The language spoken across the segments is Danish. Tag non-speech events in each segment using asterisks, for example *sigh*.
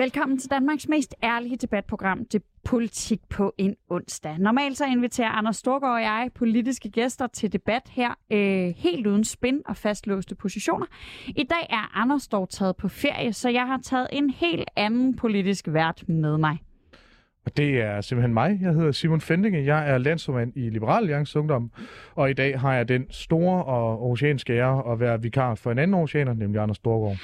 Velkommen til Danmarks mest ærlige debatprogram, det Politik på en onsdag. Normalt så inviterer Anders Storgård og jeg politiske gæster til debat her, øh, helt uden spin og fastlåste positioner. I dag er Anders dog taget på ferie, så jeg har taget en helt anden politisk vært med mig. Og det er simpelthen mig. Jeg hedder Simon Fendinge. Jeg er landsformand i Liberal Alliance Ungdom. Og i dag har jeg den store og oceanske ære at være vikar for en anden oceaner, nemlig Anders Storgård.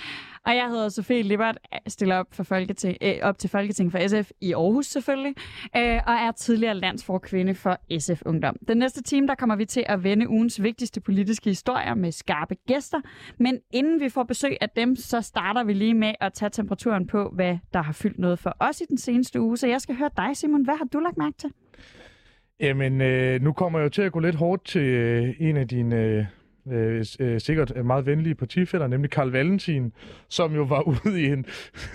Og jeg hedder Sofie Libert, stiller op, for Folketing, øh, op til Folketing for SF i Aarhus selvfølgelig, øh, og er tidligere landsforkvinde for SF Ungdom. Den næste time, der kommer vi til at vende ugens vigtigste politiske historier med skarpe gæster. Men inden vi får besøg af dem, så starter vi lige med at tage temperaturen på, hvad der har fyldt noget for os i den seneste uge. Så jeg skal høre dig, Simon. Hvad har du lagt mærke til? Jamen, øh, nu kommer jeg jo til at gå lidt hårdt til øh, en af dine øh, øh, øh, sikkert meget venlige partifælder, nemlig Karl Valentin, som jo var *laughs* ude i en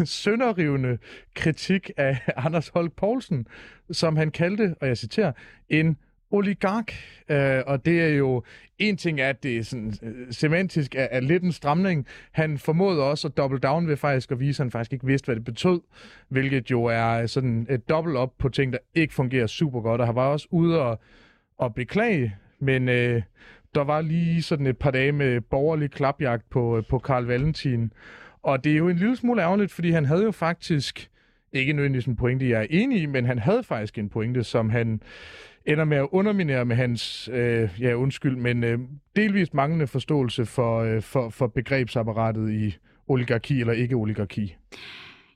sønderrivende kritik af *laughs* Anders Holk Poulsen, som han kaldte, og jeg citerer, en oligark, øh, og det er jo en ting er, at det er sådan, øh, semantisk er, er lidt en stramning. Han formåede også at double down ved faktisk at vise, at han faktisk ikke vidste, hvad det betød, hvilket jo er sådan et dobbelt op på ting, der ikke fungerer super godt, og han var også ude og, og beklage, men øh, der var lige sådan et par dage med borgerlig klapjagt på, øh, på Karl Valentin. Og det er jo en lille smule ærgerligt, fordi han havde jo faktisk, ikke nødvendigvis en pointe, jeg er enig i, men han havde faktisk en pointe, som han ender med at underminere med hans, øh, ja undskyld, men øh, delvist manglende forståelse for, øh, for, for begrebsapparatet i oligarki eller ikke oligarki.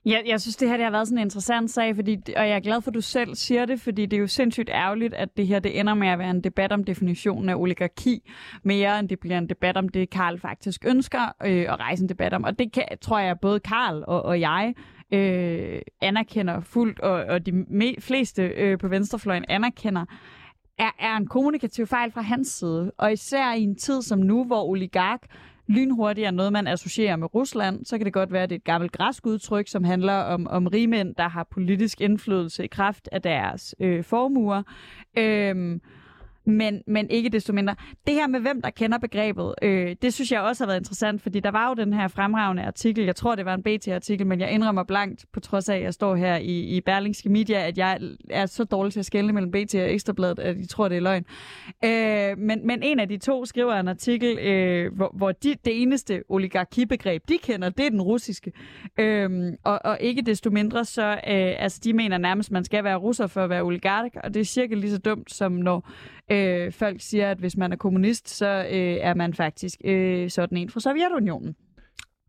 Jeg, jeg synes, det her det har været sådan en interessant sag, fordi, og jeg er glad for, at du selv siger det, fordi det er jo sindssygt ærgerligt, at det her det ender med at være en debat om definitionen af oligarki, mere end det bliver en debat om det, Karl faktisk ønsker øh, at rejse en debat om. Og det kan, tror jeg, både Karl og, og jeg øh, anerkender fuldt, og, og de me- fleste øh, på venstrefløjen anerkender, er, er en kommunikativ fejl fra hans side. Og især i en tid som nu, hvor oligark lynhurtigt er noget, man associerer med Rusland, så kan det godt være, at det er et gammelt græsk udtryk, som handler om, om rigmænd, der har politisk indflydelse i kraft af deres øh, formuer. Øh, men, men ikke desto mindre. Det her med, hvem der kender begrebet, øh, det synes jeg også har været interessant, fordi der var jo den her fremragende artikel, jeg tror, det var en BT-artikel, men jeg indrømmer blankt, på trods af, at jeg står her i, i Berlingske Media, at jeg er så dårlig til at skelne mellem BT og Ekstrabladet, at jeg tror, det er løgn. Øh, men, men en af de to skriver en artikel, øh, hvor, hvor de, det eneste oligarkibegreb, de kender, det er den russiske. Øh, og, og ikke desto mindre, så øh, altså, de mener nærmest, man skal være russer for at være oligark, og det er cirka lige så dumt, som når Øh, folk siger, at hvis man er kommunist, så øh, er man faktisk øh, sådan en fra Sovjetunionen.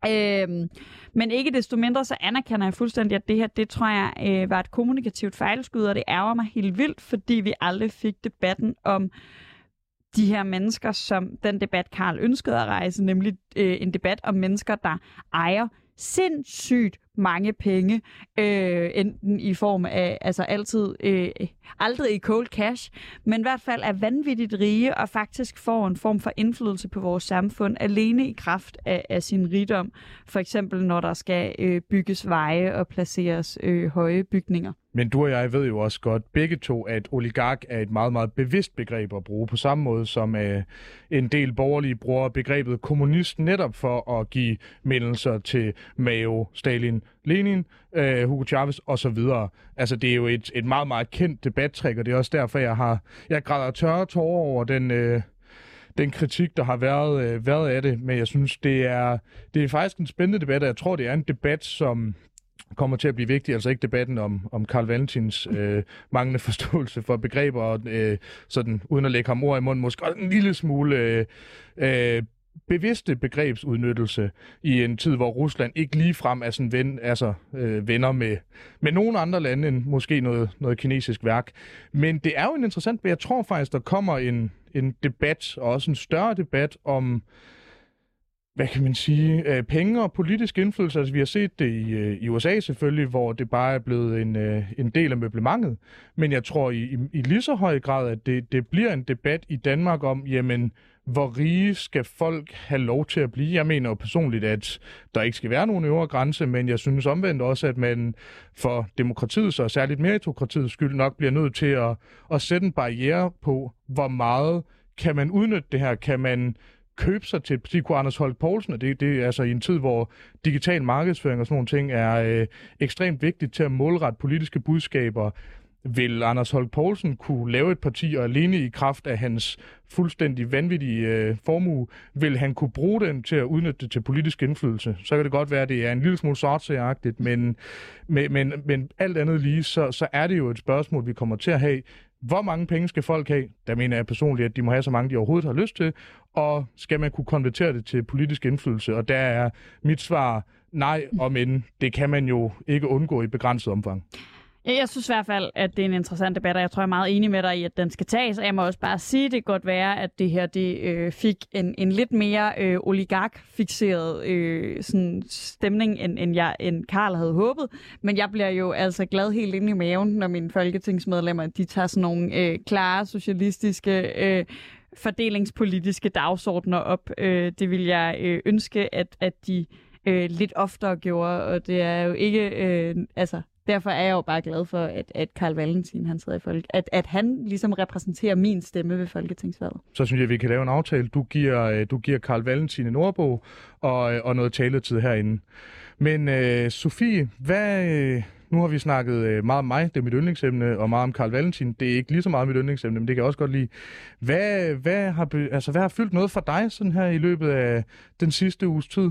Øhm, men ikke desto mindre, så anerkender jeg fuldstændig, at det her, det tror jeg, øh, var et kommunikativt fejlskud, og det ærger mig helt vildt, fordi vi aldrig fik debatten om de her mennesker, som den debat, Karl ønskede at rejse, nemlig øh, en debat om mennesker, der ejer sindssygt mange penge, øh, enten i form af, altså altid, øh, aldrig i cold cash, men i hvert fald er vanvittigt rige og faktisk får en form for indflydelse på vores samfund alene i kraft af, af sin rigdom. For eksempel når der skal øh, bygges veje og placeres øh, høje bygninger. Men du og jeg ved jo også godt begge to, at oligark er et meget, meget bevidst begreb at bruge, på samme måde som øh, en del borgerlige bruger begrebet kommunist netop for at give mindelser til Mao, Stalin, Lenin, øh, Hugo Chavez osv. Altså det er jo et, et meget, meget kendt debattrik, og det er også derfor, jeg har jeg græder tørre tårer over den... Øh, den kritik, der har været, øh, været af det, men jeg synes, det er, det er faktisk en spændende debat, og jeg tror, det er en debat, som kommer til at blive vigtig, altså ikke debatten om, om Karl Valentins øh, manglende forståelse for begreber, og øh, sådan, uden at lægge ham ord i munden, måske en lille smule øh, øh, bevidste begrebsudnyttelse i en tid, hvor Rusland ikke lige frem er sådan ven, altså, øh, venner med, med nogle andre lande end måske noget, noget kinesisk værk. Men det er jo en interessant, jeg tror faktisk, der kommer en, en debat, og også en større debat om hvad kan man sige, øh, penge og politisk indflydelse. Altså, vi har set det i, øh, i USA selvfølgelig, hvor det bare er blevet en, øh, en del af møblementet. Men jeg tror i, i, i lige så høj grad, at det, det bliver en debat i Danmark om, jamen, hvor rige skal folk have lov til at blive? Jeg mener jo personligt, at der ikke skal være nogen øvre grænse, men jeg synes omvendt også, at man for demokratiets og særligt meritokratiets skyld nok bliver nødt til at, at sætte en barriere på, hvor meget kan man udnytte det her? Kan man købe sig til et parti. Kunne Anders Holk Poulsen, og det, det er altså i en tid, hvor digital markedsføring og sådan nogle ting er øh, ekstremt vigtigt til at målrette politiske budskaber, vil Anders Holk Poulsen kunne lave et parti, og alene i kraft af hans fuldstændig vanvittige øh, formue, vil han kunne bruge den til at udnytte det til politisk indflydelse. Så kan det godt være, at det er en lille smule sortseagtigt, men, men, men, men alt andet lige, så, så er det jo et spørgsmål, vi kommer til at have. Hvor mange penge skal folk have? Der mener jeg personligt, at de må have så mange, de overhovedet har lyst til. Og skal man kunne konvertere det til politisk indflydelse? Og der er mit svar nej, og men det kan man jo ikke undgå i begrænset omfang. Jeg synes i hvert fald, at det er en interessant debat, og jeg tror, jeg er meget enig med dig i, at den skal tages. Og jeg må også bare sige, at det kan godt være, at det her det, øh, fik en, en lidt mere øh, oligark-fixeret øh, sådan stemning, end, end, jeg, end Karl havde håbet. Men jeg bliver jo altså glad helt ind i maven, når mine folketingsmedlemmer de tager sådan nogle øh, klare socialistiske... Øh, fordelingspolitiske dagsordner op. Øh, det vil jeg øh, ønske, at, at de øh, lidt oftere gjorde, og det er jo ikke, øh, altså derfor er jeg jo bare glad for, at, at Karl Valentin, han sidder i folk, at, at han ligesom repræsenterer min stemme ved Folketingsvalget. Så synes jeg, at vi kan lave en aftale. Du giver, øh, du giver Karl Valentin en ordbog og, øh, og noget taletid herinde. Men øh, Sofie, hvad, øh, nu har vi snakket meget om mig, det er mit yndlingsemne, og meget om Karl Valentin. Det er ikke lige så meget mit yndlingsemne, men det kan jeg også godt lide. Hvad, hvad, har, altså, hvad har fyldt noget for dig sådan her i løbet af den sidste uges tid?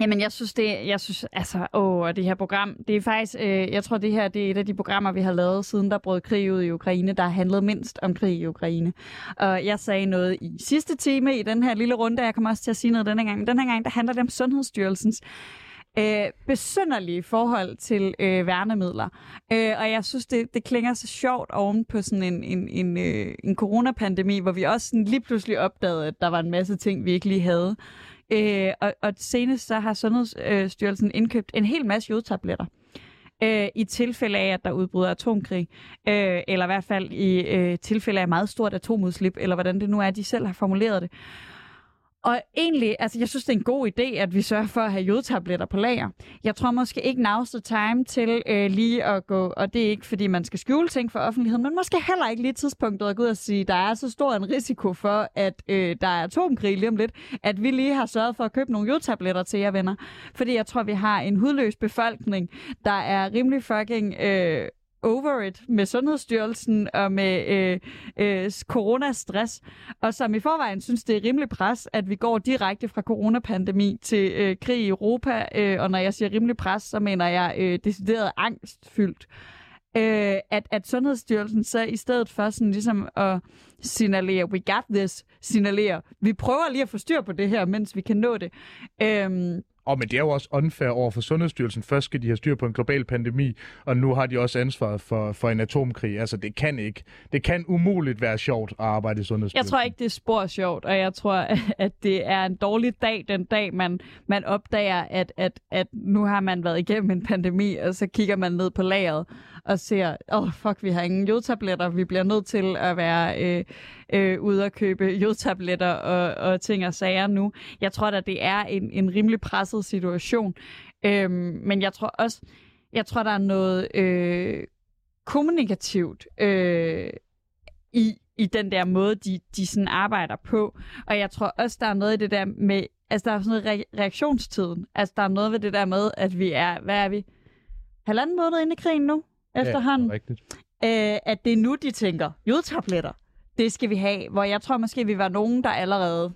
Jamen, jeg synes, det, jeg synes, altså, åh, det her program, det er faktisk, øh, jeg tror, det her, det er et af de programmer, vi har lavet, siden der brød krig ud i Ukraine, der handlede mindst om krig i Ukraine. Og jeg sagde noget i sidste time i den her lille runde, jeg kommer også til at sige noget denne gang, men den her gang, der handler det om Sundhedsstyrelsens øh, besynderlige forhold til øh, værnemidler. Øh, og jeg synes, det, det klinger så sjovt oven på sådan en, en, en, øh, en coronapandemi, hvor vi også sådan lige pludselig opdagede, at der var en masse ting, vi ikke lige havde. Øh, og, og senest så har Sundhedsstyrelsen øh, indkøbt en hel masse jodtabletter øh, i tilfælde af, at der udbryder atomkrig, øh, eller i hvert fald i øh, tilfælde af meget stort atomudslip, eller hvordan det nu er, de selv har formuleret det. Og egentlig, altså jeg synes, det er en god idé, at vi sørger for at have jodtabletter på lager. Jeg tror måske ikke now's the time til øh, lige at gå, og det er ikke fordi, man skal skjule ting for offentligheden, men måske heller ikke lige tidspunktet at gå ud og sige, der er så stor en risiko for, at øh, der er atomkrig lige om lidt, at vi lige har sørget for at købe nogle jodtabletter til jer venner. Fordi jeg tror, vi har en hudløs befolkning, der er rimelig fucking øh, over it med Sundhedsstyrelsen og med øh, øh, coronastress, og som i forvejen synes, det er rimelig pres, at vi går direkte fra coronapandemi til øh, krig i Europa, øh, og når jeg siger rimelig pres, så mener jeg øh, decideret angstfyldt. Øh, at, at Sundhedsstyrelsen så i stedet for sådan ligesom at signalere, we got this, signalere, vi prøver lige at få styr på det her, mens vi kan nå det. Øh, og men det er jo også unfair over for Sundhedsstyrelsen. Først skal de have styr på en global pandemi, og nu har de også ansvaret for, for en atomkrig. Altså, det kan ikke. Det kan umuligt være sjovt at arbejde i Sundhedsstyrelsen. Jeg tror ikke, det er spor sjovt, og jeg tror, *laughs* at det er en dårlig dag, den dag, man, man opdager, at, at, at nu har man været igennem en pandemi, og så kigger man ned på lageret og ser, åh oh, fuck, vi har ingen jodtabletter, vi bliver nødt til at være øh, øh, ude og købe jodtabletter og, og ting og sager nu. Jeg tror da, det er en, en rimelig presset situation. Øhm, men jeg tror også, jeg tror, der er noget øh, kommunikativt øh, i, i den der måde, de, de sådan arbejder på. Og jeg tror også, der er noget i det der med, altså der er sådan noget re- reaktionstiden. Altså der er noget ved det der med, at vi er, hvad er vi? Halvanden måned inde i krigen nu, efterhånden. Ja, rigtigt. Øh, at det er nu, de tænker, jodtabletter det skal vi have. Hvor jeg tror måske, vi var nogen, der allerede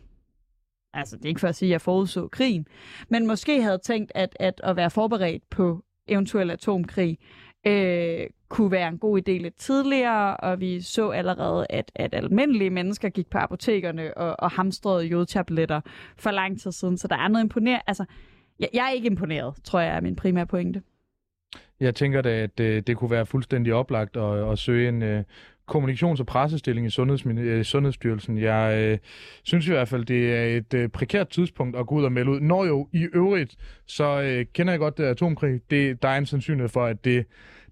altså det er ikke for at sige, at jeg forudså krigen, men måske havde tænkt, at, at at være forberedt på eventuel atomkrig øh, kunne være en god idé lidt tidligere, og vi så allerede, at, at almindelige mennesker gik på apotekerne og, og hamstrede jodtabletter for lang tid siden, så der er noget imponerende. Altså, jeg, jeg er ikke imponeret, tror jeg er min primære pointe. Jeg tænker da, at det, øh, det kunne være fuldstændig oplagt at, at søge en øh, kommunikations- og pressestilling i Sundheds, øh, Sundhedsstyrelsen. Jeg øh, synes i hvert fald, det er et øh, prekært tidspunkt at gå ud og melde ud. Når jo i øvrigt, så øh, kender jeg godt det atomkrig. Det, der er en sandsynlighed for, at det,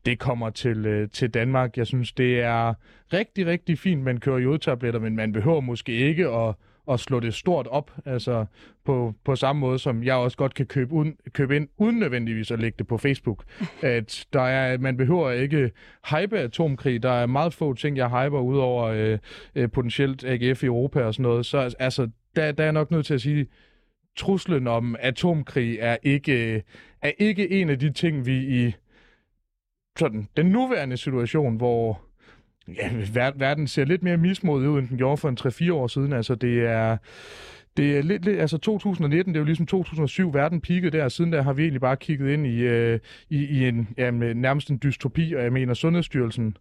det kommer til, øh, til Danmark. Jeg synes, det er rigtig, rigtig fint, man kører jodtabletter, men man behøver måske ikke at at slå det stort op, altså på, på samme måde, som jeg også godt kan købe, uden, købe ind, uden nødvendigvis at lægge det på Facebook. *laughs* At der er, man behøver ikke hype atomkrig. Der er meget få ting, jeg hyper, udover øh, øh, potentielt AGF i Europa og sådan noget. Så altså, der, der er jeg nok nødt til at sige, truslen om atomkrig er ikke, er ikke en af de ting, vi i sådan, den nuværende situation, hvor ja, verden ser lidt mere mismodig ud, end den gjorde for en 3-4 år siden. Altså, det er, det er lidt, lidt, altså 2019, det er jo ligesom 2007, verden peakede der, siden der har vi egentlig bare kigget ind i, øh, i, i en ja, nærmest en dystopi, og jeg mener, Sundhedsstyrelsen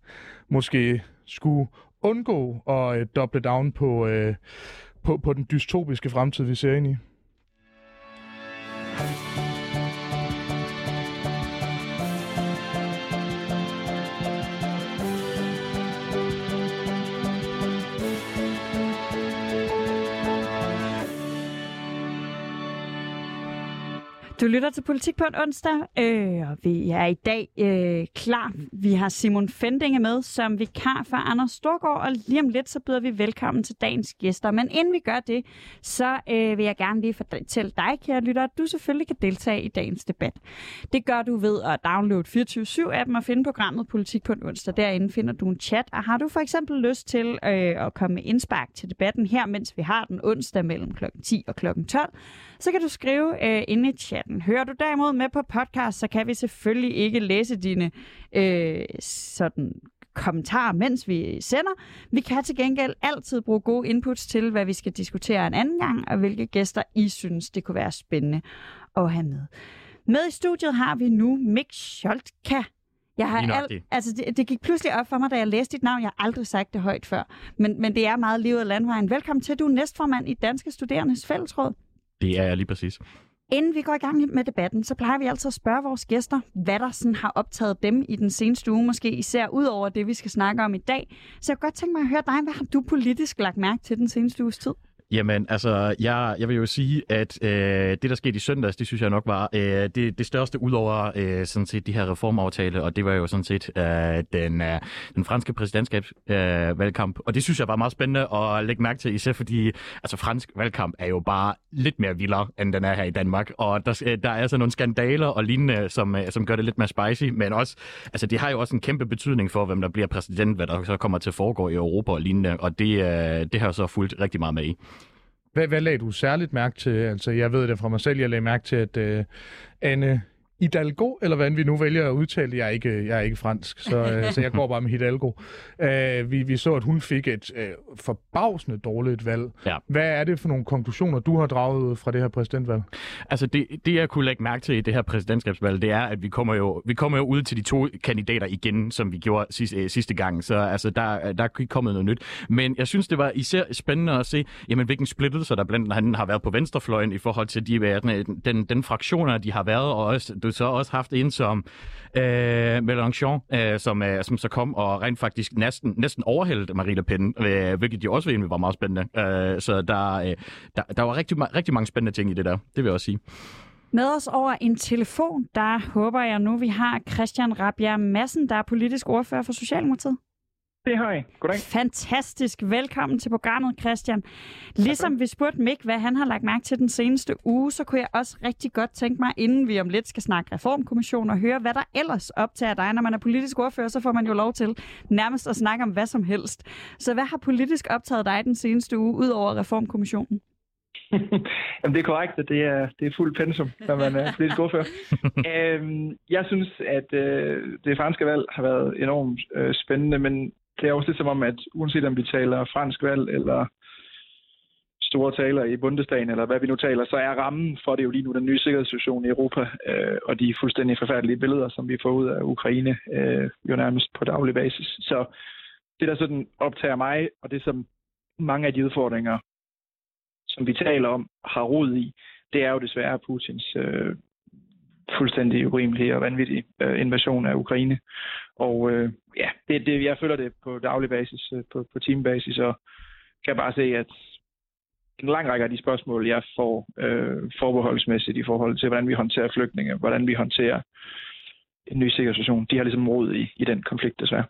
måske skulle undgå at øh, doble down på, øh, på, på den dystopiske fremtid, vi ser ind i. Du lytter til Politik på en onsdag, øh, og vi er i dag øh, klar. Vi har Simon Fendinge med som vikar for Anders Storgård, og lige om lidt så byder vi velkommen til dagens gæster. Men inden vi gør det, så øh, vil jeg gerne lige fortælle dig, kære lytter, at du selvfølgelig kan deltage i dagens debat. Det gør du ved at downloade 24-7-appen og finde programmet Politik på en onsdag. Derinde finder du en chat, og har du for eksempel lyst til øh, at komme med indspark til debatten her, mens vi har den onsdag mellem kl. 10 og kl. 12, så kan du skrive øh, inde i chat chatten. Hører du derimod med på podcast, så kan vi selvfølgelig ikke læse dine øh, sådan kommentarer, mens vi sender. Vi kan til gengæld altid bruge gode inputs til, hvad vi skal diskutere en anden gang, og hvilke gæster I synes, det kunne være spændende at have med. Med i studiet har vi nu Mik Scholtka. Jeg har al, altså det, det gik pludselig op for mig, da jeg læste dit navn. Jeg har aldrig sagt det højt før. Men, men det er meget livet af landvejen. Velkommen til. Du er næstformand i Danske Studerendes Fællesråd. Det er jeg lige præcis. Inden vi går i gang med debatten, så plejer vi altid at spørge vores gæster, hvad der sådan har optaget dem i den seneste uge, måske især ud over det, vi skal snakke om i dag. Så jeg kunne godt tænke mig at høre dig, hvad har du politisk lagt mærke til den seneste uges tid? Jamen, altså, jeg, jeg vil jo sige, at øh, det, der skete i søndags, det synes jeg nok var øh, det, det største ud over øh, sådan set de her reformaftale, og det var jo sådan set øh, den, øh, den franske præsidentskabsvalgkamp. Øh, og det synes jeg var meget spændende at lægge mærke til, især fordi altså, fransk valgkamp er jo bare lidt mere vildere, end den er her i Danmark. Og der, øh, der er altså nogle skandaler og lignende, som, øh, som gør det lidt mere spicy, men også, altså, det har jo også en kæmpe betydning for, hvem der bliver præsident, hvad der så kommer til at foregå i Europa og lignende, og det, øh, det har jeg så fulgt rigtig meget med i. Hvad, hvad lagde du særligt mærke til? Altså, jeg ved det fra mig selv, jeg lagde mærke til, at øh, Anne Hidalgo, eller hvad vi nu vælger at udtale. Jeg er ikke, jeg er ikke fransk, så, uh, så jeg *laughs* går bare med Hidalgo. Uh, vi, vi så, at hun fik et uh, forbavsende dårligt valg. Ja. Hvad er det for nogle konklusioner, du har draget fra det her præsidentvalg? Altså, det, det jeg kunne lægge mærke til i det her præsidentskabsvalg, det er, at vi kommer jo, vi kommer jo ud til de to kandidater igen, som vi gjorde sidste, sidste gang. Så altså, der, der er ikke kommet noget nyt. Men jeg synes, det var især spændende at se, jamen, hvilken splittelse der blandt andet har været på venstrefløjen i forhold til de, den, den, den fraktioner, de har været, og også du så også haft en som øh, Mélenchon, øh, som, øh, som så kom og rent faktisk næsten, næsten overhældte Marie Le Pen, øh, hvilket jo også egentlig var meget spændende. Øh, så der, øh, der, der var rigtig, rigtig mange spændende ting i det der, det vil jeg også sige. Med os over en telefon, der håber jeg nu, vi har Christian Rabia Madsen, der er politisk ordfører for Socialdemokratiet. Det har jeg. Goddag. Fantastisk. Velkommen til programmet, Christian. Ligesom vi spurgte Mik, hvad han har lagt mærke til den seneste uge, så kunne jeg også rigtig godt tænke mig, inden vi om lidt skal snakke reformkommission og høre, hvad der ellers optager dig. Når man er politisk ordfører, så får man jo lov til nærmest at snakke om hvad som helst. Så hvad har politisk optaget dig den seneste uge, ud over reformkommissionen? *laughs* Jamen, det er korrekt, at det er, det er fuld pensum, når man er politisk ordfører. *laughs* øhm, jeg synes, at øh, det franske valg har været enormt øh, spændende, men det er også lidt som om, at uanset om vi taler fransk valg eller store taler i Bundestagen, eller hvad vi nu taler, så er rammen for det jo lige nu den nye sikkerhedssituation i Europa, øh, og de fuldstændig forfærdelige billeder, som vi får ud af Ukraine, øh, jo nærmest på daglig basis. Så det, der sådan optager mig, og det som mange af de udfordringer, som vi taler om, har rod i, det er jo desværre Putins øh, fuldstændig urimelig og vanvittig øh, invasion af Ukraine. Og øh, ja, det, det, jeg føler det på daglig basis, øh, på, på timebasis, og kan bare se, at en lang række af de spørgsmål, jeg får øh, forbeholdsmæssigt i forhold til, hvordan vi håndterer flygtninge, hvordan vi håndterer en ny sikkerhedssituation, de har ligesom rod i, i den konflikt desværre.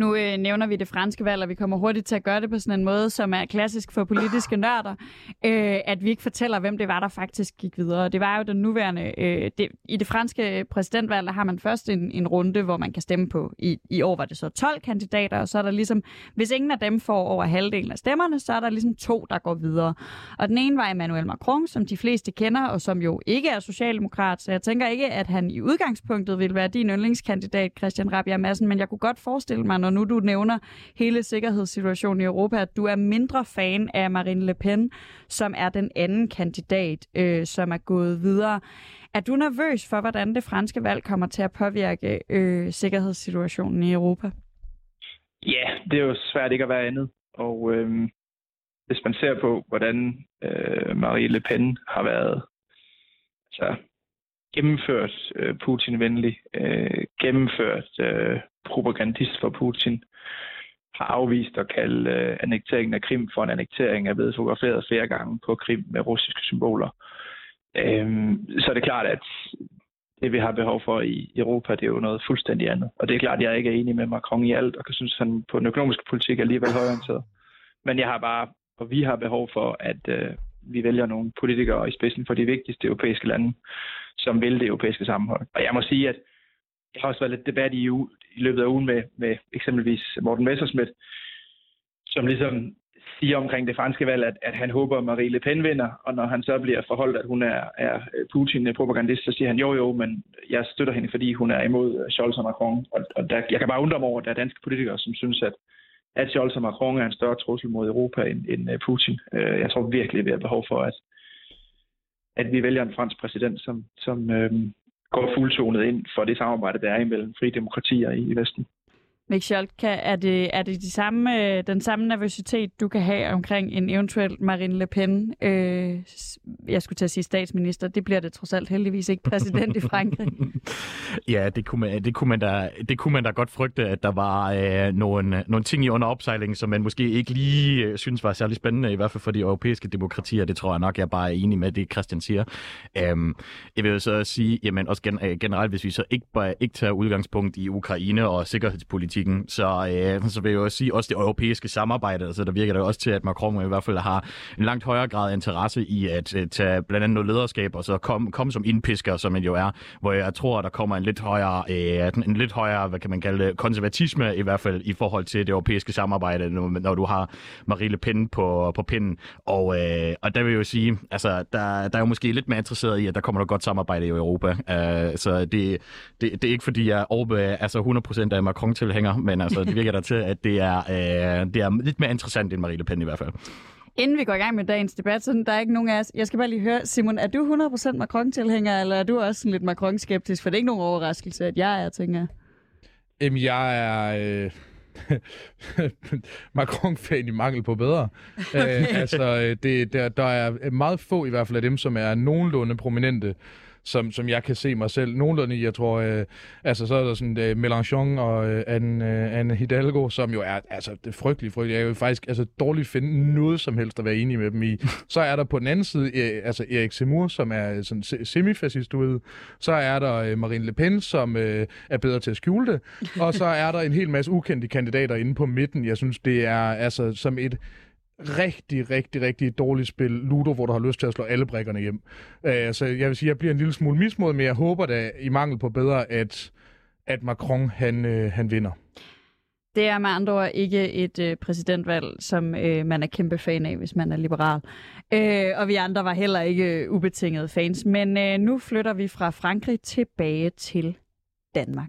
Nu øh, nævner vi det franske valg, og vi kommer hurtigt til at gøre det på sådan en måde, som er klassisk for politiske nørder, øh, at vi ikke fortæller, hvem det var, der faktisk gik videre. Det var jo den nuværende... Øh, det, I det franske præsidentvalg der har man først en, en runde, hvor man kan stemme på. I, I år var det så 12 kandidater, og så er der ligesom... Hvis ingen af dem får over halvdelen af stemmerne, så er der ligesom to, der går videre. Og den ene var Emmanuel Macron, som de fleste kender, og som jo ikke er socialdemokrat, så jeg tænker ikke, at han i udgangspunktet vil være din yndlingskandidat, Christian Rabia Madsen, men jeg kunne godt forestille mig, når nu du nævner hele sikkerhedssituationen i Europa, at du er mindre fan af Marine Le Pen, som er den anden kandidat, øh, som er gået videre. Er du nervøs for, hvordan det franske valg kommer til at påvirke øh, sikkerhedssituationen i Europa? Ja, det er jo svært ikke at være andet. Og øh, hvis man ser på, hvordan øh, Marie Le Pen har været altså, gennemført øh, Putin-venlig, øh, gennemført øh, propagandist for Putin, har afvist at kalde øh, annekteringen af Krim for en annektering, er blevet fotograferet flere gange på Krim med russiske symboler. Øh, så er det klart, at det vi har behov for i Europa, det er jo noget fuldstændig andet. Og det er klart, at jeg ikke er enig med Macron i alt, og kan synes, at han på den økonomiske politik er alligevel højorienteret. Men jeg har bare, og vi har behov for, at øh, vi vælger nogle politikere i spidsen for de vigtigste europæiske lande, som vil det europæiske sammenhold. Og jeg må sige, at jeg har også været lidt debat i, i løbet af ugen med, med eksempelvis Morten Messerschmidt, som ligesom siger omkring det franske valg, at, at han håber, at Marie Le Pen vinder, og når han så bliver forholdt, at hun er, er Putin-propagandist, så siger han jo jo, men jeg støtter hende, fordi hun er imod Scholz og Macron. Og, og der, jeg kan bare undre mig over, at der er danske politikere, som synes, at, at Scholz og Macron er en større trussel mod Europa end, end øh, Putin. Øh, jeg tror virkelig, vi har behov for, at, at vi vælger en fransk præsident, som, som øhm, går fuldtonet ind for det samarbejde, der er imellem frie demokratier i, i Vesten. Mik Scholtka, er det, er det de samme, øh, den samme nervøsitet, du kan have omkring en eventuel Marine Le Pen, øh, jeg skulle til at sige statsminister, det bliver det trods alt heldigvis ikke præsident i Frankrig? *laughs* ja, det kunne, man, det, kunne man da, det kunne man da godt frygte, at der var øh, nogle, nogle ting i under opsejling, som man måske ikke lige øh, synes var særlig spændende, i hvert fald for de europæiske demokratier. Det tror jeg nok, jeg bare er enig med det, Christian siger. Øhm, jeg vil så sige, jamen også gen, øh, generelt, hvis vi så ikke, bare, ikke tager udgangspunkt i Ukraine og sikkerhedspolitik, politikken, så, øh, så vil jeg jo sige også det europæiske samarbejde. Altså, der virker det også til, at Macron i hvert fald har en langt højere grad interesse i at øh, tage blandt andet noget lederskab, og så komme kom som indpisker, som man jo er, hvor jeg tror, at der kommer en lidt højere, øh, en lidt højere, hvad kan man kalde det, konservatisme i hvert fald i forhold til det europæiske samarbejde, når, når du har Marie Le Pen på, på pinden. Og, øh, og der vil jeg jo sige, altså, der, der er jo måske lidt mere interesseret i, at der kommer noget godt samarbejde i Europa. Øh, så det, det, det er ikke fordi, jeg er over, altså 100% af Macron-tilhænger, længere, men altså, det virker der til, at det er, øh, det er lidt mere interessant end Marie Le Pen i hvert fald. Inden vi går i gang med dagens debat, så der er ikke nogen af os. Jeg skal bare lige høre, Simon, er du 100% Macron-tilhænger, eller er du også sådan lidt Macron-skeptisk? For det er ikke nogen overraskelse, at jeg er, tænker Jamen, jeg er... Øh... *laughs* Macron-fan i mangel på bedre. Okay. Øh, altså, det, der, der er meget få i hvert fald af dem, som er nogenlunde prominente som, som jeg kan se mig selv nogenlunde i. Jeg tror, øh, altså så er der sådan øh, Mélenchon og øh, Anne, øh, Anne Hidalgo, som jo er altså det frygtelige, frygtelige. Jeg vil faktisk altså, dårligt finde noget som helst at være enig med dem i. *laughs* Så er der på den anden side øh, altså Erik Zemmour, som er sådan semifascist ude. Så er der øh, Marine Le Pen, som øh, er bedre til at skjule det. Og så er der en hel masse ukendte kandidater inde på midten. Jeg synes, det er altså som et rigtig, rigtig, rigtig dårligt spil Ludo, hvor du har lyst til at slå alle brækkerne hjem. Øh, så jeg vil sige, jeg bliver en lille smule mismod, men jeg håber da i mangel på bedre, at, at Macron han, øh, han vinder. Det er med andre ord ikke et øh, præsidentvalg, som øh, man er kæmpe fan af, hvis man er liberal. Øh, og vi andre var heller ikke øh, ubetingede fans. Men øh, nu flytter vi fra Frankrig tilbage til Danmark.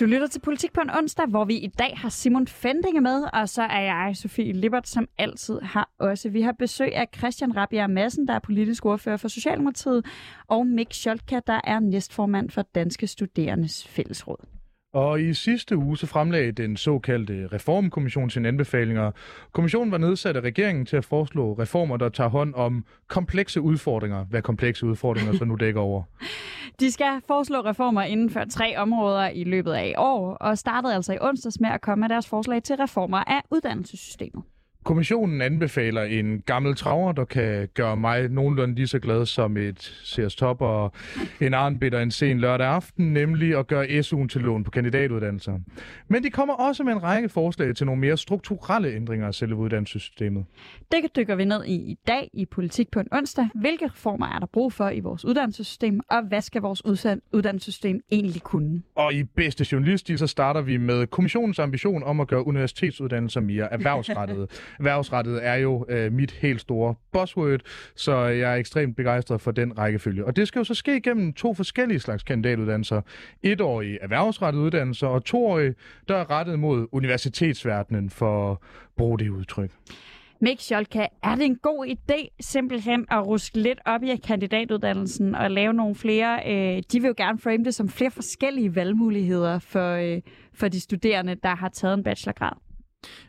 Du lytter til Politik på en onsdag, hvor vi i dag har Simon Fendinge med, og så er jeg, Sofie Lippert, som altid har også. Vi har besøg af Christian Rabia Madsen, der er politisk ordfører for Socialdemokratiet, og Mick Scholtka, der er næstformand for Danske Studerendes Fællesråd. Og i sidste uge så fremlagde den såkaldte reformkommission sine anbefalinger. Kommissionen var nedsat af regeringen til at foreslå reformer, der tager hånd om komplekse udfordringer. Hvad komplekse udfordringer så nu dækker over? *laughs* De skal foreslå reformer inden for tre områder i løbet af i år, og startede altså i onsdags med at komme med deres forslag til reformer af uddannelsessystemet. Kommissionen anbefaler en gammel traver, der kan gøre mig nogenlunde lige så glad som et CS Top og en Arnbitter en sen lørdag aften, nemlig at gøre SU'en til lån på kandidatuddannelser. Men de kommer også med en række forslag til nogle mere strukturelle ændringer af selve uddannelsessystemet. Det dykker vi ned i i dag i Politik på en onsdag. Hvilke reformer er der brug for i vores uddannelsessystem, og hvad skal vores uddannelsessystem egentlig kunne? Og i bedste journalistik, så starter vi med kommissionens ambition om at gøre universitetsuddannelser mere erhvervsrettede. Erhvervsrettet er jo øh, mit helt store buzzword, så jeg er ekstremt begejstret for den rækkefølge. Og det skal jo så ske gennem to forskellige slags kandidatuddannelser. Etårige erhvervsrettede uddannelser, og toårige, der er rettet mod universitetsverdenen for at bruge det udtryk. Mik Scholka, er det en god idé simpelthen at ruske lidt op i kandidatuddannelsen og lave nogle flere, øh, de vil jo gerne frame det som flere forskellige valgmuligheder for, øh, for de studerende, der har taget en bachelorgrad?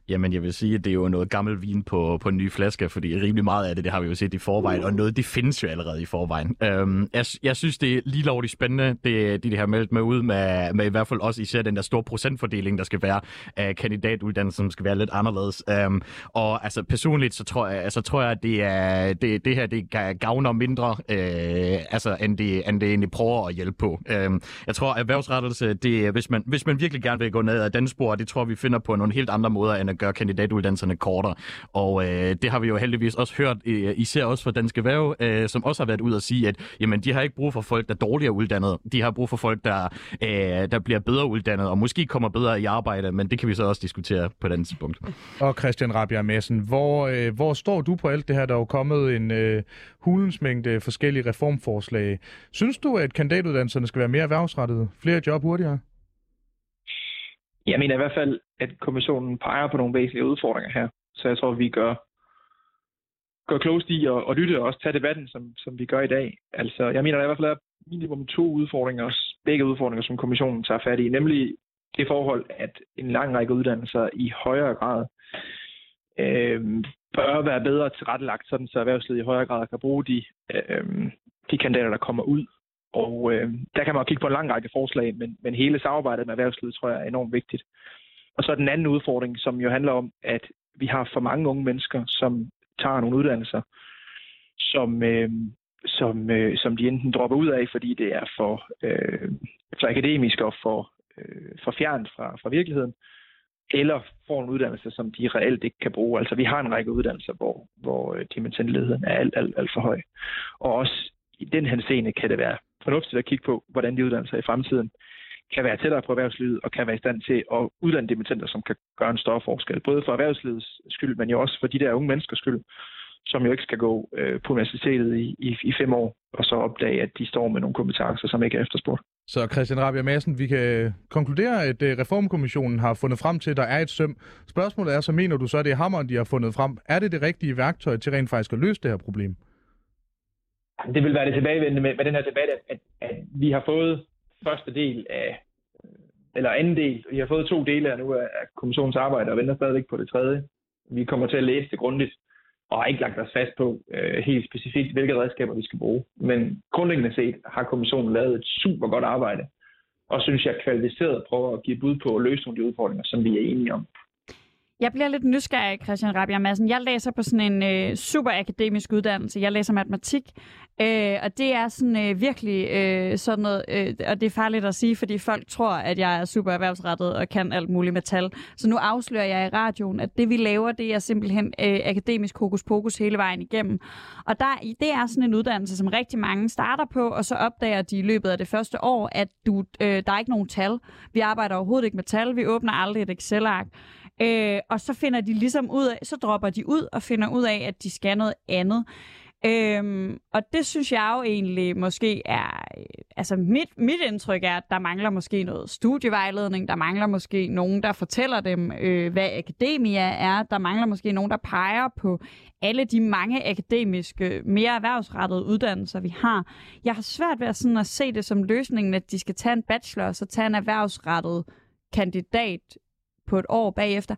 Jamen, jeg vil sige, at det er jo noget gammel vin på, på en ny flaske, fordi rimelig meget af det, det har vi jo set i forvejen, og noget, det findes jo allerede i forvejen. Øhm, jeg, jeg synes, det er lige lovligt spændende, det, de, de har meldt med ud med, med i hvert fald også især den der store procentfordeling, der skal være af kandidatuddannelsen, som skal være lidt anderledes. Øhm, og altså personligt, så tror jeg, altså, tror jeg at det, er, det, det her, det gavner mindre, øh, altså, end, det, end det egentlig prøver at hjælpe på. Øhm, jeg tror, at erhvervsrettelse, det, hvis, man, hvis man virkelig gerne vil gå ned ad den spor, det tror vi finder på nogle helt andre måder, end at gøre kandidatuddannelserne kortere. Og øh, det har vi jo heldigvis også hørt, øh, især også fra Danske Væv, øh, som også har været ud og sige, at jamen, de har ikke brug for folk, der er dårligere uddannet. De har brug for folk, der, øh, der bliver bedre uddannet, og måske kommer bedre i arbejde, men det kan vi så også diskutere på den tidspunkt. Og Christian Rabia Madsen, hvor, øh, hvor står du på alt det her? Der er jo kommet en øh, hulens mængde forskellige reformforslag. Synes du, at kandidatuddannelserne skal være mere erhvervsrettede? Flere job hurtigere? Jeg mener i hvert fald, at kommissionen peger på nogle væsentlige udfordringer her. Så jeg tror, vi gør, gør klogest i at, at lytte og også tage debatten, som, som vi gør i dag. Altså, jeg mener, der er i hvert fald er minimum to udfordringer, begge udfordringer, som kommissionen tager fat i, nemlig det forhold, at en lang række uddannelser i højere grad øh, bør være bedre tilrettelagt, sådan så erhvervslivet i højere grad kan bruge de, øh, de kandidater, der kommer ud og øh, der kan man kigge på en lang række forslag, men, men hele samarbejdet med erhvervslivet tror jeg er enormt vigtigt. Og så den anden udfordring, som jo handler om, at vi har for mange unge mennesker, som tager nogle uddannelser, som, øh, som, øh, som de enten dropper ud af, fordi det er for, øh, for akademisk og for, øh, for fjernt fra, fra virkeligheden, eller får en uddannelse, som de reelt ikke kan bruge. Altså vi har en række uddannelser, hvor, hvor øh, dimensionledigheden er alt, alt, alt for høj. Og også i den henseende kan det være fornuftigt at kigge på, hvordan de uddannelser i fremtiden kan være tættere på erhvervslivet og kan være i stand til at uddanne dimittenter, som kan gøre en større forskel. Både for erhvervslivets skyld, men jo også for de der unge menneskers skyld, som jo ikke skal gå øh, på universitetet i, i, i fem år, og så opdage, at de står med nogle kompetencer, som ikke er efterspurgt. Så Christian Rabia Madsen, vi kan konkludere, at øh, Reformkommissionen har fundet frem til, at der er et søm. Spørgsmålet er, så mener du så, at det er hammeren, de har fundet frem. Er det det rigtige værktøj til rent faktisk at løse det her problem? Det vil være det tilbagevendende med, med den her debat, at, at, at vi har fået første del af, eller anden del, vi har fået to dele af nu af kommissionens arbejde, og venter stadigvæk på det tredje. Vi kommer til at læse det grundigt, og har ikke lagt os fast på øh, helt specifikt, hvilke redskaber vi skal bruge. Men grundlæggende set har kommissionen lavet et super godt arbejde, og synes jeg kvalificeret prøver at give bud på at løse nogle af de udfordringer, som vi er enige om. Jeg bliver lidt nysgerrig, Christian Rabia Madsen. Jeg læser på sådan en øh, super akademisk uddannelse. Jeg læser matematik, øh, og det er sådan øh, virkelig øh, sådan noget, øh, og det er farligt at sige, fordi folk tror, at jeg er super erhvervsrettet og kan alt muligt med tal. Så nu afslører jeg i radioen, at det vi laver, det er simpelthen øh, akademisk hokus pokus hele vejen igennem. Og der, det er sådan en uddannelse, som rigtig mange starter på, og så opdager de i løbet af det første år, at du, øh, der er ikke nogen tal. Vi arbejder overhovedet ikke med tal. Vi åbner aldrig et Excel-ark. Øh, og så finder de ligesom ud af, så dropper de ud og finder ud af, at de skal noget andet. Øhm, og det synes jeg jo egentlig måske er, øh, altså mit, mit indtryk er, at der mangler måske noget studievejledning, der mangler måske nogen, der fortæller dem, øh, hvad akademia er, der mangler måske nogen, der peger på alle de mange akademiske, mere erhvervsrettede uddannelser, vi har. Jeg har svært ved at, sådan at se det som løsningen, at de skal tage en bachelor og så tage en erhvervsrettet kandidat på et år bagefter.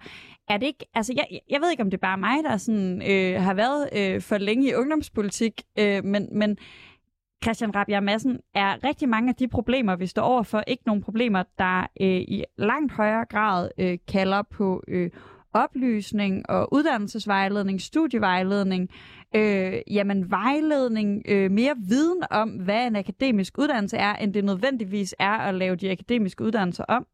Er det ikke, altså jeg, jeg ved ikke, om det er bare mig, der sådan, øh, har været øh, for længe i ungdomspolitik, øh, men, men Christian Rabia Madsen, er rigtig mange af de problemer, vi står overfor, ikke nogle problemer, der øh, i langt højere grad øh, kalder på øh, oplysning og uddannelsesvejledning, studievejledning, øh, jamen vejledning, øh, mere viden om, hvad en akademisk uddannelse er, end det nødvendigvis er at lave de akademiske uddannelser om?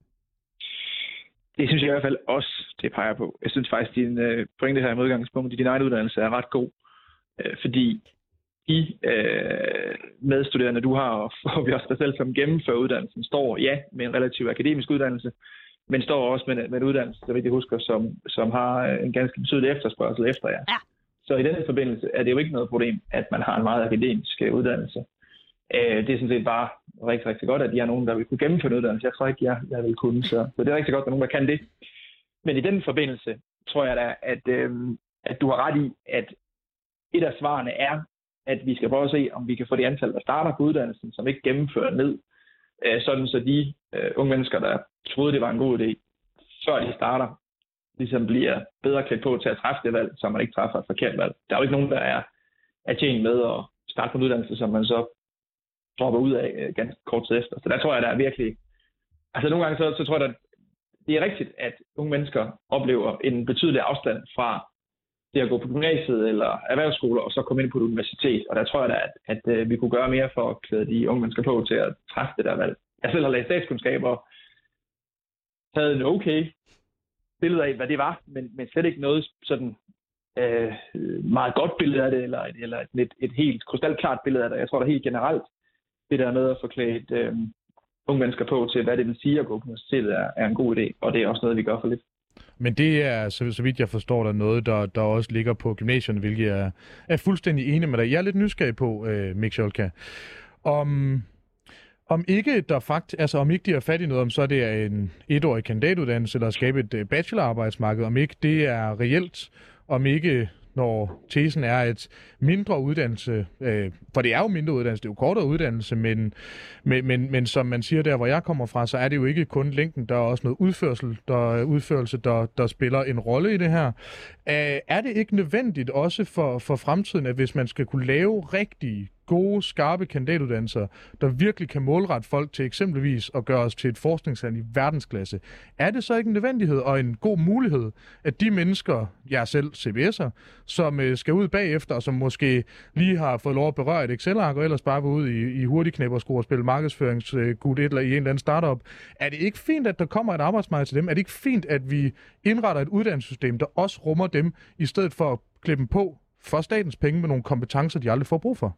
Det synes jeg i hvert fald også, det peger på. Jeg synes faktisk, at din øh, pointe her i modgangspunkt i din egen uddannelse er ret god. Øh, fordi de øh, medstuderende, du har, og vi også dig selv som gennemfører uddannelsen, står ja med en relativt akademisk uddannelse, men står også med, med en uddannelse, vidt jeg husker, som, som har en ganske betydelig efterspørgsel efter jer. Ja. Så i den forbindelse er det jo ikke noget problem, at man har en meget akademisk uddannelse. Øh, det er sådan set bare rigtig, rigtig godt, at de er nogen, der vil kunne gennemføre en uddannelse. Jeg tror ikke, jeg, jeg vil kunne, så, så det er rigtig godt, at der er nogen, der kan det. Men i den forbindelse tror jeg da, at, øh, at du har ret i, at et af svarene er, at vi skal prøve at se, om vi kan få det antal, der starter på uddannelsen, som ikke gennemfører ned, øh, sådan så de øh, unge mennesker, der troede, det var en god idé, før de starter, ligesom bliver bedre klædt på til at træffe det valg, så man ikke træffer et forkert valg. Der er jo ikke nogen, der er, er tjent med at starte på en uddannelse, som man så dropper ud af øh, ganske kort tid efter. Så der tror jeg, der er virkelig... Altså nogle gange, så, så tror jeg, at det er rigtigt, at unge mennesker oplever en betydelig afstand fra det at gå på gymnasiet eller erhvervsskoler, og så komme ind på et universitet. Og der tror jeg da, at, at, at vi kunne gøre mere for at klæde de unge mennesker på til at træffe det der valg. Jeg selv har læst statskundskab og taget en okay billede af, hvad det var, men, men slet ikke noget sådan øh, meget godt billede af det, eller, eller et, et, et helt krystalklart billede af det. Jeg tror da helt generelt, det der med at få klædt øh, unge mennesker på til, hvad det vil sige at gå på universitetet, er, er en god idé, og det er også noget, vi gør for lidt. Men det er, så, så vidt jeg forstår, der noget, der, der også ligger på gymnasierne, hvilket jeg er fuldstændig enig med dig. Jeg er lidt nysgerrig på, øh, Mik Scholka, om, om ikke der fakt, altså om ikke de har fat i noget, om så det er en etårig kandidatuddannelse, eller at skabe et øh, bachelorarbejdsmarked, om ikke det er reelt, om ikke når tesen er, at mindre uddannelse, øh, for det er jo mindre uddannelse, det er jo kortere uddannelse, men, men, men, men som man siger der, hvor jeg kommer fra, så er det jo ikke kun længden, der er også noget udførsel, der, udførelse, der, der spiller en rolle i det her. Øh, er det ikke nødvendigt også for, for fremtiden, at hvis man skal kunne lave rigtige gode, skarpe kandidatuddannelser, der virkelig kan målrette folk til eksempelvis at gøre os til et forskningsland i verdensklasse, er det så ikke en nødvendighed og en god mulighed, at de mennesker, jeg selv CBS'er, som øh, skal ud bagefter, og som måske lige har fået lov at berøre et Excel-ark, og ellers bare vil ud i, i hurtigknæppersko og spille markedsføringsgud et eller i en eller anden startup, er det ikke fint, at der kommer et arbejdsmarked til dem? Er det ikke fint, at vi indretter et uddannelsessystem, der også rummer dem, i stedet for at klippe dem på for statens penge med nogle kompetencer, de aldrig får brug for?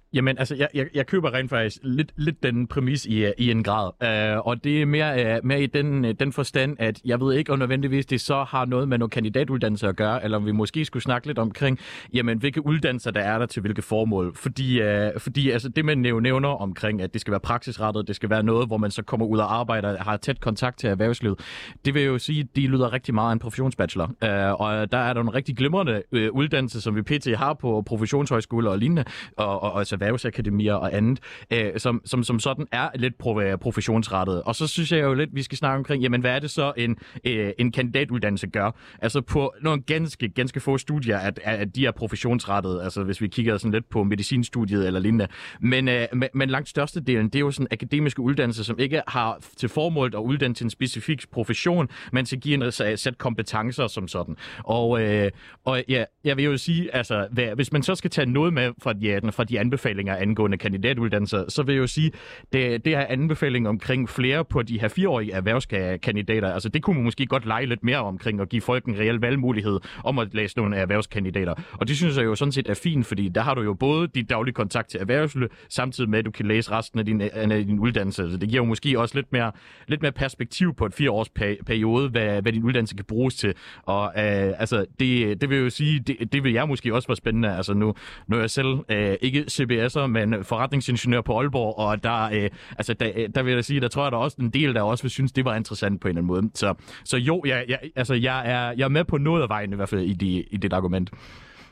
Jamen, altså, jeg, jeg, jeg køber rent faktisk lidt, lidt den præmis i, i en grad. Uh, og det er mere, uh, mere i den, øh, den forstand, at jeg ved ikke, om nødvendigvis det så har noget med nogle kandidatuddannelser at gøre, eller om vi måske skulle snakke lidt omkring, jamen, hvilke uddannelser der er der til hvilke formål. Fordi, uh, fordi altså, det, man nævner omkring, at det skal være praksisrettet, det skal være noget, hvor man så kommer ud og arbejder og har tæt kontakt til erhvervslivet, det vil jo sige, at de lyder rigtig meget af en professionsbachelor. Uh, og der er der nogle rigtig glimrende uh, uddannelser, som vi pt. har på professionshøjskoler og lignende, og, og, og altså erhvervsakademier og andet, øh, som, som, som sådan er lidt pro, øh, professionsrettet. Og så synes jeg jo lidt, vi skal snakke omkring, jamen hvad er det så en, øh, en kandidatuddannelse gør? Altså på nogle ganske, ganske få studier, at, at de er professionsrettet, altså hvis vi kigger sådan lidt på medicinstudiet eller lignende. Men, øh, men, men langt størstedelen, det er jo sådan akademiske uddannelser, som ikke har til formål at uddanne til en specifik profession, men til at give en øh, sæt kompetencer som sådan. Og, øh, og ja, jeg vil jo sige, altså, hvad, hvis man så skal tage noget med fra de, øh, fra de anbefalinger, anbefalinger angående kandidatuddannelser, så vil jeg jo sige, det, det er anbefaling omkring flere på de her fireårige erhvervskandidater. Altså det kunne man måske godt lege lidt mere omkring og give folk en reel valgmulighed om at læse nogle erhvervskandidater. Og det synes jeg jo sådan set er fint, fordi der har du jo både dit daglige kontakt til erhvervslivet, samtidig med at du kan læse resten af din, af din uddannelse. Så det giver jo måske også lidt mere, lidt mere perspektiv på et fireårs periode, hvad, hvad din uddannelse kan bruges til. Og øh, altså, det, det vil jo sige, det, det vil jeg måske også være spændende. Altså nu, nu er jeg selv øh, ikke CBS'er, men forretningsingeniør på Aalborg, og der, øh, altså, der, øh, der vil jeg sige, der tror jeg, der er også en del, der også vil synes, det var interessant på en eller anden måde. Så, så jo, jeg, jeg, altså, jeg, er, jeg er med på noget af vejen i hvert fald i, de, i det argument.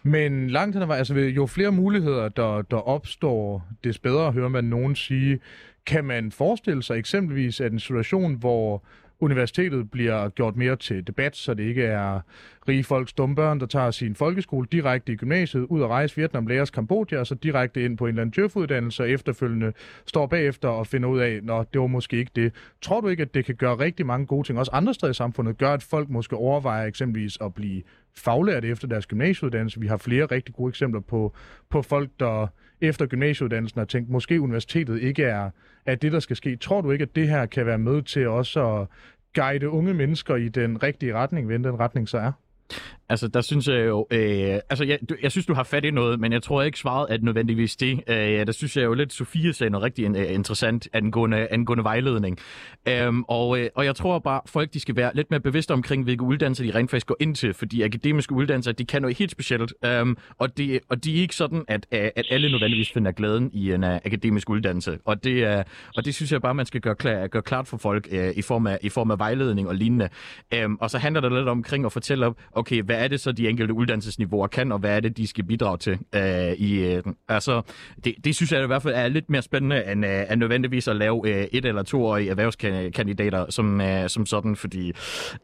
Men langt hen ad vejen, altså jo flere muligheder, der, der opstår, des bedre hører man nogen sige. Kan man forestille sig eksempelvis, at en situation, hvor universitetet bliver gjort mere til debat, så det ikke er rige folks dumme børn, der tager sin folkeskole direkte i gymnasiet, ud og rejse Vietnam, læres Kambodja, og så direkte ind på en eller anden djøfuddannelse, og efterfølgende står bagefter og finder ud af, når det var måske ikke det. Tror du ikke, at det kan gøre rigtig mange gode ting, også andre steder i samfundet, gør, at folk måske overvejer eksempelvis at blive faglærte efter deres gymnasieuddannelse. Vi har flere rigtig gode eksempler på, på folk, der efter gymnasieuddannelsen og tænkt, måske universitetet ikke er, er det, der skal ske. Tror du ikke, at det her kan være med til også at guide unge mennesker i den rigtige retning, hvad den retning så er? Altså, der synes jeg jo... Øh, altså, jeg, du, jeg synes, du har fat i noget, men jeg tror ikke, svaret er nødvendigvis det. Øh, der synes jeg jo lidt, Sofie sagde noget rigtig uh, interessant angående, angående vejledning. Um, og, øh, og jeg tror bare, folk de skal være lidt mere bevidste omkring, hvilke uddannelser de rent faktisk går ind til, fordi akademiske uddannelser, de kan noget helt specielt, um, og, det, og de er ikke sådan, at, øh, at alle nødvendigvis finder glæden i en uh, akademisk uddannelse. Og det, uh, og det synes jeg bare, man skal gøre, klar, gøre klart for folk uh, i, form af, i form af vejledning og lignende. Um, og så handler det lidt omkring at fortælle op, okay, hvad er det så, de enkelte uddannelsesniveauer kan, og hvad er det, de skal bidrage til? Uh, i, uh, altså, det, det synes jeg i hvert fald er lidt mere spændende, end, uh, end nødvendigvis at lave uh, et eller toårige erhvervskandidater som, uh, som sådan, fordi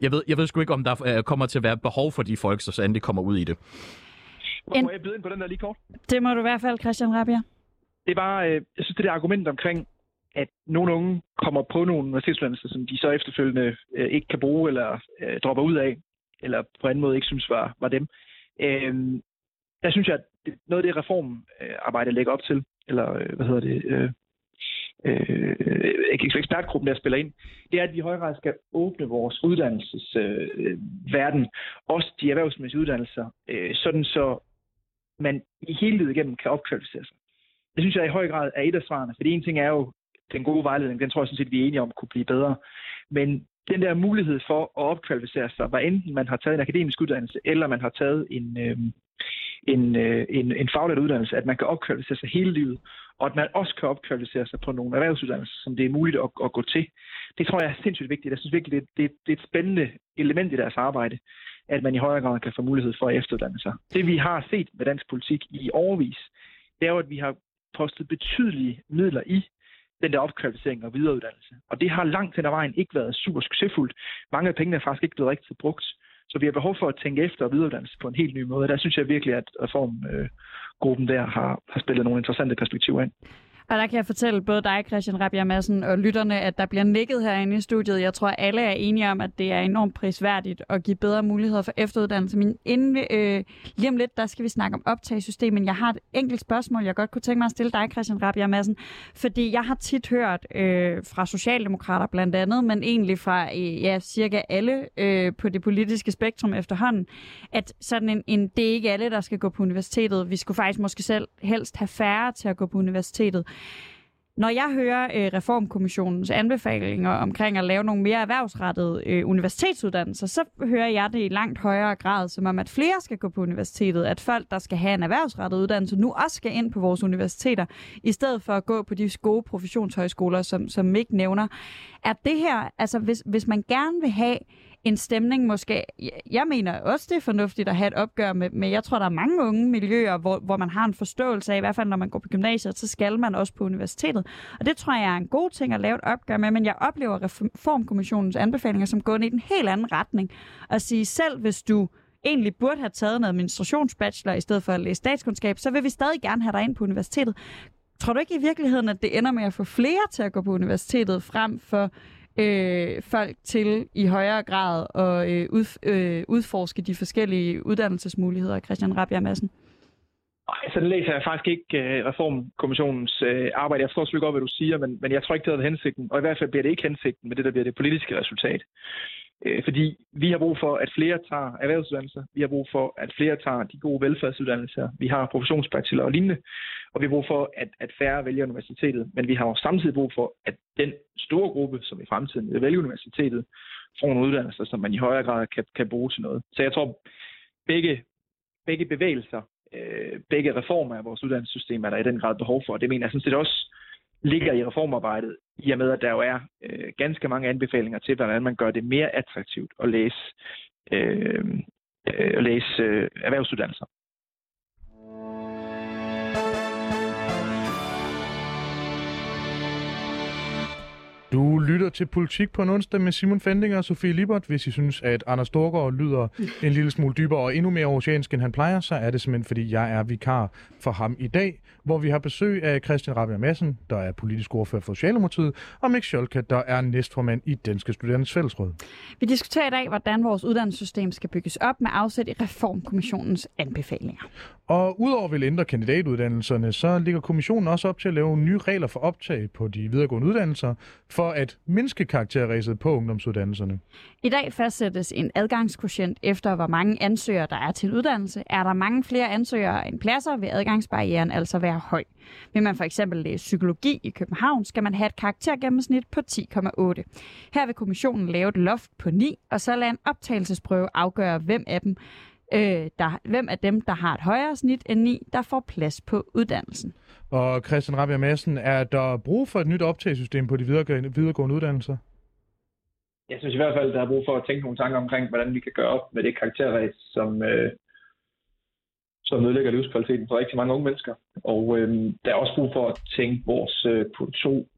jeg ved, jeg ved sgu ikke, om der uh, kommer til at være behov for de folk, så endelig kommer ud i det. En... Må jeg byde ind på den der lige kort? Det må du i hvert fald, Christian Rabia. Det er bare, øh, jeg synes, det der argument omkring, at nogle unge kommer på nogle universitetsuddannelser, som de så efterfølgende øh, ikke kan bruge eller øh, dropper ud af, eller på anden måde ikke synes var, var dem. Øh, der synes jeg, at noget af det reformarbejde lægger op til, eller øh, hvad hedder det, øh, øh, ekspertgruppen, der spiller ind, det er, at vi i høj grad skal åbne vores uddannelsesverden, øh, også de erhvervsmæssige uddannelser, øh, sådan så man i hele livet igennem kan opkvalificere sig. Det synes jeg i høj grad er et af svarene, for en ting er jo den gode vejledning, den tror jeg sådan set, vi er enige om kunne blive bedre. Men den der mulighed for at opkvalificere sig, hvad enten man har taget en akademisk uddannelse, eller man har taget en, øh, en, øh, en, en faglært uddannelse, at man kan opkvalificere sig hele livet, og at man også kan opkvalificere sig på nogle erhvervsuddannelser, som det er muligt at, at gå til. Det tror jeg er sindssygt vigtigt. Jeg synes virkelig, det, det, det er et spændende element i deres arbejde, at man i højere grad kan få mulighed for at efteruddanne sig. Det vi har set med dansk politik i overvis, det er jo, at vi har postet betydelige midler i den der opkvalificering og videreuddannelse. Og det har langt hen ad vejen ikke været super succesfuldt. Mange af pengene er faktisk ikke blevet rigtig brugt. Så vi har behov for at tænke efter og videreuddannelse på en helt ny måde. Der synes jeg virkelig, at reformgruppen der har, har spillet nogle interessante perspektiver ind. Og der kan jeg fortælle både dig, Christian Rabia Madsen, og lytterne, at der bliver nikket herinde i studiet. Jeg tror, alle er enige om, at det er enormt prisværdigt at give bedre muligheder for efteruddannelse. Men inden, øh, lige om lidt, der skal vi snakke om optagesystemet. Jeg har et enkelt spørgsmål, jeg godt kunne tænke mig at stille dig, Christian Rabia Madsen. Fordi jeg har tit hørt øh, fra Socialdemokrater blandt andet, men egentlig fra øh, ja, cirka alle øh, på det politiske spektrum efterhånden, at sådan en, en, det er ikke alle, der skal gå på universitetet. Vi skulle faktisk måske selv helst have færre til at gå på universitetet. Når jeg hører øh, Reformkommissionens anbefalinger omkring at lave nogle mere erhvervsrettede øh, universitetsuddannelser, så hører jeg det i langt højere grad, som om at flere skal gå på universitetet, at folk, der skal have en erhvervsrettet uddannelse, nu også skal ind på vores universiteter, i stedet for at gå på de gode professionshøjskoler, som, som ikke nævner. Er det her, altså hvis, hvis man gerne vil have en stemning måske. Jeg mener også, det er fornuftigt at have et opgør med, men jeg tror, der er mange unge miljøer, hvor, hvor man har en forståelse af, i hvert fald når man går på gymnasiet, så skal man også på universitetet. Og det tror jeg er en god ting at lave et opgør med, men jeg oplever Reformkommissionens anbefalinger som går i en helt anden retning. At sige, selv hvis du egentlig burde have taget en administrationsbachelor i stedet for at læse statskundskab, så vil vi stadig gerne have dig ind på universitetet. Tror du ikke i virkeligheden, at det ender med at få flere til at gå på universitetet frem for øh, folk til i højere grad at øh, ud, øh, udforske de forskellige uddannelsesmuligheder, Christian Rabia Madsen? Nej, så den læser jeg faktisk ikke øh, Reformkommissionens øh, arbejde. Jeg forstår selvfølgelig godt, hvad du siger, men, men jeg tror ikke, det har været hensigten. Og i hvert fald bliver det ikke hensigten med det, der bliver det politiske resultat. Øh, fordi vi har brug for, at flere tager erhvervsuddannelser. Vi har brug for, at flere tager de gode velfærdsuddannelser. Vi har professionsbachelor og lignende. Og vi har brug for, at, at færre vælger universitetet. Men vi har også samtidig brug for, at den store gruppe, som i fremtiden vil vælge universitetet, får nogle uddannelser, som man i højere grad kan, kan bruge til noget. Så jeg tror, begge, begge bevægelser øh, begge reformer af vores uddannelsessystem er der i den grad behov for. Det mener jeg sådan set også ligger i reformarbejdet, i og med at der jo er øh, ganske mange anbefalinger til, hvordan man gør det mere attraktivt at læse, øh, øh, at læse øh, erhvervsuddannelser. Lytter til Politik på en onsdag med Simon Fendinger og Sofie Libert. Hvis I synes, at Anders Storgård lyder en lille smule dybere og endnu mere oceansk, end han plejer, så er det simpelthen, fordi jeg er vikar for ham i dag, hvor vi har besøg af Christian Rabia Madsen, der er politisk ordfører for Socialdemokratiet, og Mik Scholka, der er næstformand i Danske Studerendes Fællesråd. Vi diskuterer i dag, hvordan vores uddannelsessystem skal bygges op med afsæt i Reformkommissionens anbefalinger. Og udover at vil ændre kandidatuddannelserne, så ligger kommissionen også op til at lave nye regler for optag på de videregående uddannelser, for at mindske karakterræset på ungdomsuddannelserne. I dag fastsættes en adgangskvotient efter, hvor mange ansøgere der er til uddannelse. Er der mange flere ansøgere end pladser, vil adgangsbarrieren altså være høj. Vil man for eksempel læse psykologi i København, skal man have et karaktergennemsnit på 10,8. Her vil kommissionen lave et loft på 9, og så lade en optagelsesprøve afgøre, hvem af dem, øh, der, hvem af dem, der har et højere snit end 9, der får plads på uddannelsen. Og Christian Rabia Madsen, er der brug for et nyt optagelsessystem på de videregående, videregående uddannelser? Jeg synes i hvert fald, der er brug for at tænke nogle tanker omkring, hvordan vi kan gøre op med det karakterræs, som, øh, som nedlægger livskvaliteten for rigtig mange unge mennesker. Og øh, der er også brug for at tænke vores øh, kvote 2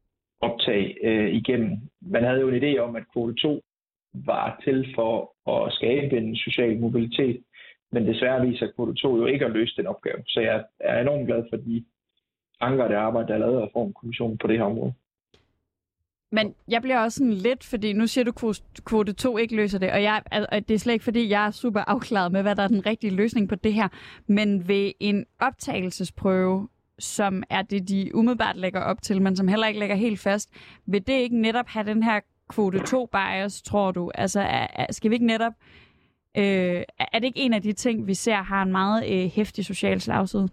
optag øh, igennem. Man havde jo en idé om, at kvote 2 var til for at skabe en social mobilitet, men desværre viser kvote 2 jo ikke at løse den opgave. Så jeg er enormt glad for de tanker det arbejde, der er lavet af Reformkommissionen på det her område. Men jeg bliver også sådan lidt, fordi nu siger du, kvote 2 ikke løser det, og jeg, og det er slet ikke, fordi jeg er super afklaret med, hvad der er den rigtige løsning på det her. Men ved en optagelsesprøve, som er det, de umiddelbart lægger op til, men som heller ikke lægger helt fast, vil det ikke netop have den her kvote 2 bias, tror du? Altså, skal vi ikke netop... Øh, er det ikke en af de ting, vi ser har en meget øh, hæftig social slagside?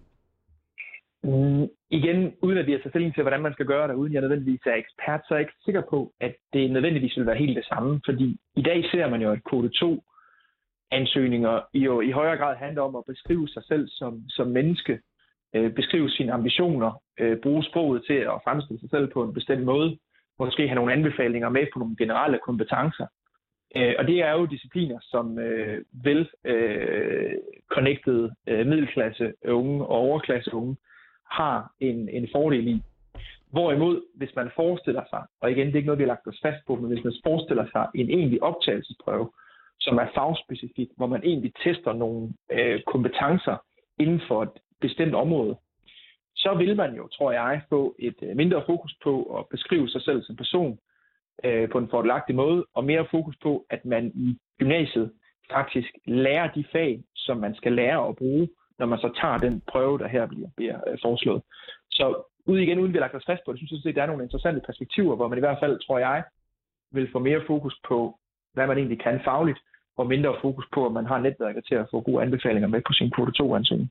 Mm, igen, uden at vi har taget stilling til, hvordan man skal gøre det, uden jeg nødvendigvis er ekspert, så er jeg ikke sikker på, at det nødvendigvis vil være helt det samme. Fordi i dag ser man jo, at kode 2 ansøgninger jo i højere grad handler om at beskrive sig selv som, som menneske, øh, beskrive sine ambitioner, øh, bruge sproget til at fremstille sig selv på en bestemt måde, måske have nogle anbefalinger med på nogle generelle kompetencer. Øh, og det er jo discipliner, som øh, vel øh, connected øh, middelklasse unge og overklasse unge har en, en fordel i. Hvorimod, hvis man forestiller sig, og igen, det er ikke noget, vi har lagt os fast på, men hvis man forestiller sig en egentlig optagelsesprøve, som er fagspecifik, hvor man egentlig tester nogle øh, kompetencer inden for et bestemt område, så vil man jo, tror jeg, få et øh, mindre fokus på at beskrive sig selv som person øh, på en fordelagtig måde, og mere fokus på, at man i gymnasiet faktisk lærer de fag, som man skal lære at bruge når man så tager den prøve, der her bliver, bliver øh, foreslået. Så ud igen, uden vi har lagt os fast på det, synes jeg, at der er nogle interessante perspektiver, hvor man i hvert fald, tror jeg, vil få mere fokus på, hvad man egentlig kan fagligt, og mindre fokus på, at man har netværket til at få gode anbefalinger med på sin kvote 2-ansøgning.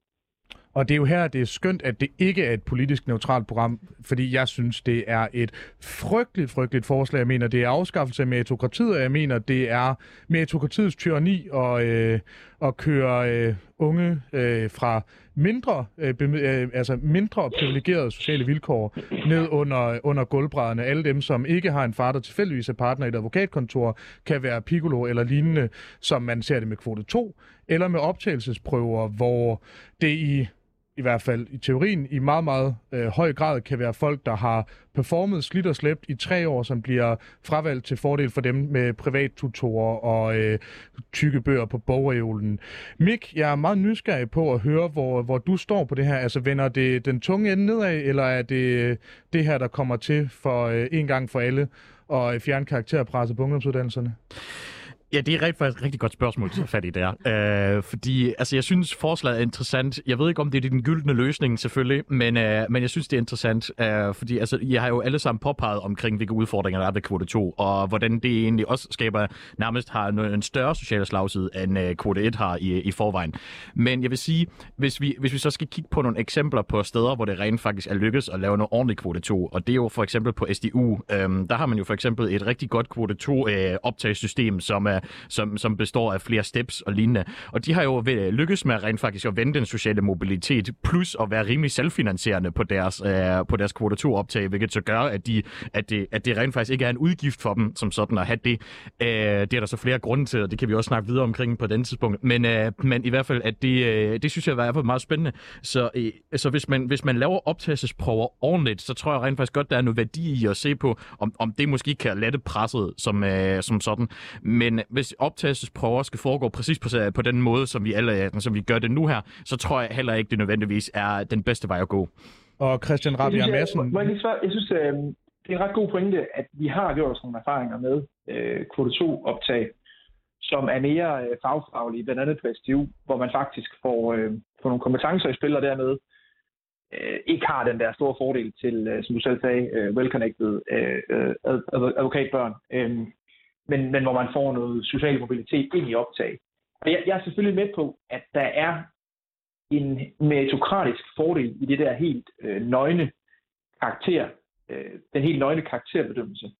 Og det er jo her, det er skønt, at det ikke er et politisk neutralt program, fordi jeg synes, det er et frygteligt, frygteligt forslag. Jeg mener, det er afskaffelse af meritokratiet, og jeg mener, det er meritokratiets tyranni og, øh, at køre øh, unge øh, fra mindre, øh, øh, altså mindre privilegerede sociale vilkår ned under, under gulvbrædderne. Alle dem, som ikke har en far, der tilfældigvis er partner i et advokatkontor, kan være piccolo eller lignende, som man ser det med kvote 2, eller med optagelsesprøver, hvor det i i hvert fald i teorien, i meget, meget øh, høj grad kan være folk, der har performet slidt og slæbt i tre år, som bliver fravalgt til fordel for dem med privattutorer og øh, tykke bøger på bogreolen. Mik, jeg er meget nysgerrig på at høre, hvor, hvor du står på det her. Altså vender det den tunge ende nedad, eller er det øh, det her, der kommer til for øh, en gang for alle og øh, fjerne karakterpresset på ungdomsuddannelserne? Ja, det er rigtig, faktisk et rigtig godt spørgsmål, du fat i der. Øh, fordi altså, jeg synes, forslaget er interessant. Jeg ved ikke, om det er den gyldne løsning, selvfølgelig, men, øh, men jeg synes, det er interessant. øh, fordi altså, jeg har jo alle sammen påpeget omkring, hvilke udfordringer der er ved kvote 2, og hvordan det egentlig også skaber, nærmest har en større social slagside, end øh, kvote 1 har i, i forvejen. Men jeg vil sige, hvis vi, hvis vi så skal kigge på nogle eksempler på steder, hvor det rent faktisk er lykkedes at lave noget ordentligt kvote 2, og det er jo for eksempel på SDU, øh, der har man jo for eksempel et rigtig godt kvote 2 øh, optagssystem, som, er, som, som består af flere steps og lignende. Og de har jo lykkes med rent faktisk at vende den sociale mobilitet, plus at være rimelig selvfinansierende på deres, øh, på deres kvote 2 optag, hvilket så gør, at, de, at, det, at det rent faktisk ikke er en udgift for dem, som sådan at have det. Øh, det er der så flere grunde til, og det kan vi også snakke videre omkring på den tidspunkt. Men, øh, men i hvert fald, at det, øh, det synes jeg var meget spændende. Så, øh, så hvis, man, hvis man laver optagelsesprøver ordentligt, så tror jeg rent faktisk godt, der er noget værdi i at se på, om, om det måske kan lette presset som, øh, som sådan. Men hvis optagelsesprøver skal foregå præcis på, på den måde, som vi, alle, som vi gør det nu her, så tror jeg heller ikke, det nødvendigvis er den bedste vej at gå. Og Christian Rabia Madsen... Jeg, jeg, jeg synes, øh, det er en ret god pointe, at vi har gjort os nogle erfaringer med øh, kvote 2-optag, som er mere øh, fagfaglige, blandt andet på SDU, hvor man faktisk får, øh, får nogle kompetencer i spil, og dermed øh, ikke har den der store fordel til, øh, som du selv sagde, øh, well-connected øh, øh advokatbørn, øh, men, men hvor man får noget social mobilitet ind i optag. Og jeg, jeg er selvfølgelig med på, at der er en meritokratisk fordel i det der helt øh, nøgne karakter, øh, den helt nøgne karakterbedømmelse.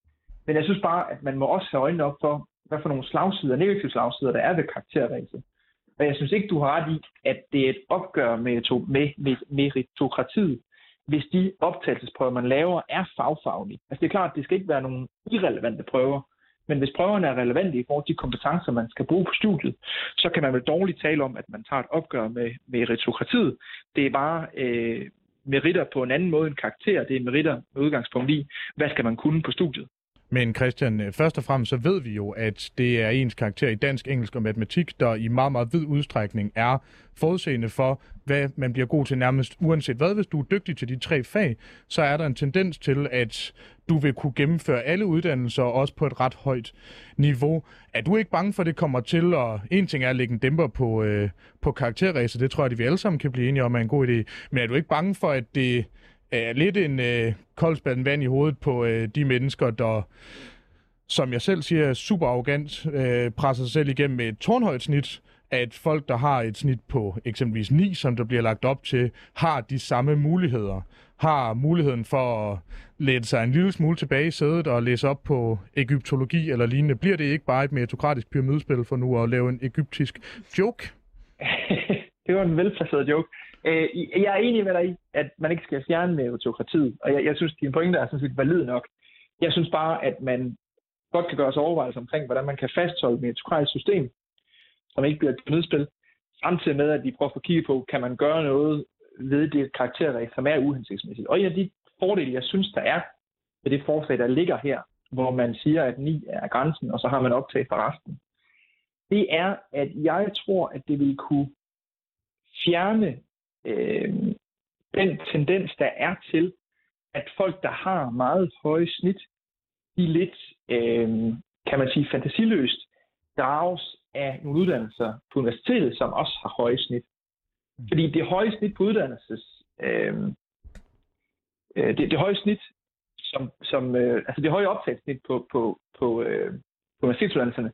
Men jeg synes bare, at man må også have øjnene op for, hvad for nogle slagsider, negative slagsider, der er ved karakterræset. Og jeg synes ikke, du har ret i, at det er et opgør med, med, med meritokratiet, hvis de optagelsesprøver, man laver, er fagfaglige. Altså det er klart, at det skal ikke være nogle irrelevante prøver, men hvis prøverne er relevante i forhold til de kompetencer, man skal bruge på studiet, så kan man vel dårligt tale om, at man tager et opgør med meritokratiet. Det er bare øh, meritter på en anden måde end karakter. Det er meritter med udgangspunkt i, hvad skal man kunne på studiet. Men Christian, øh, først og fremmest så ved vi jo, at det er ens karakter i dansk, engelsk og matematik, der i meget, meget vid udstrækning er forudseende for, hvad man bliver god til nærmest uanset hvad. Hvis du er dygtig til de tre fag, så er der en tendens til, at du vil kunne gennemføre alle uddannelser, også på et ret højt niveau. Er du ikke bange for, at det kommer til, og en ting er at lægge en dæmper på, øh, på karakterræset, det tror jeg, at vi alle sammen kan blive enige om er en god idé, men er du ikke bange for, at det er lidt en øh, koldspand vand i hovedet på øh, de mennesker, der, som jeg selv siger, super arrogant, øh, presser sig selv igennem med et tårnhøjt snit, at folk, der har et snit på eksempelvis 9, som der bliver lagt op til, har de samme muligheder. Har muligheden for at læne sig en lille smule tilbage i sædet og læse op på egyptologi eller lignende. Bliver det ikke bare et meritokratisk pyramidespil for nu at lave en egyptisk joke? *laughs* det var en velplaceret joke. Øh, jeg er enig med dig i, at man ikke skal fjerne meritokratiet, og jeg, jeg synes, dine pointer er sådan set valid nok. Jeg synes bare, at man godt kan gøre sig overvejelser omkring, hvordan man kan fastholde et meritokratisk system, som ikke bliver et nødspil, samtidig med, at vi prøver at få kigge på, kan man gøre noget ved det karakterræk, som er uhensigtsmæssigt. Og en af de fordele, jeg synes, der er ved det forslag, der ligger her, hvor man siger, at 9 er grænsen, og så har man optaget for resten, det er, at jeg tror, at det vil kunne fjerne øh, den tendens, der er til, at folk, der har meget høje snit, de lidt, øh, kan man sige, fantasiløst drages af nogle uddannelser på universitetet, som også har høje snit. Mm. Fordi det høje snit på uddannelses... Øh, øh, det, det høje snit, som, som øh, altså det høje optagssnit på, på, på, øh, på universitetsuddannelserne,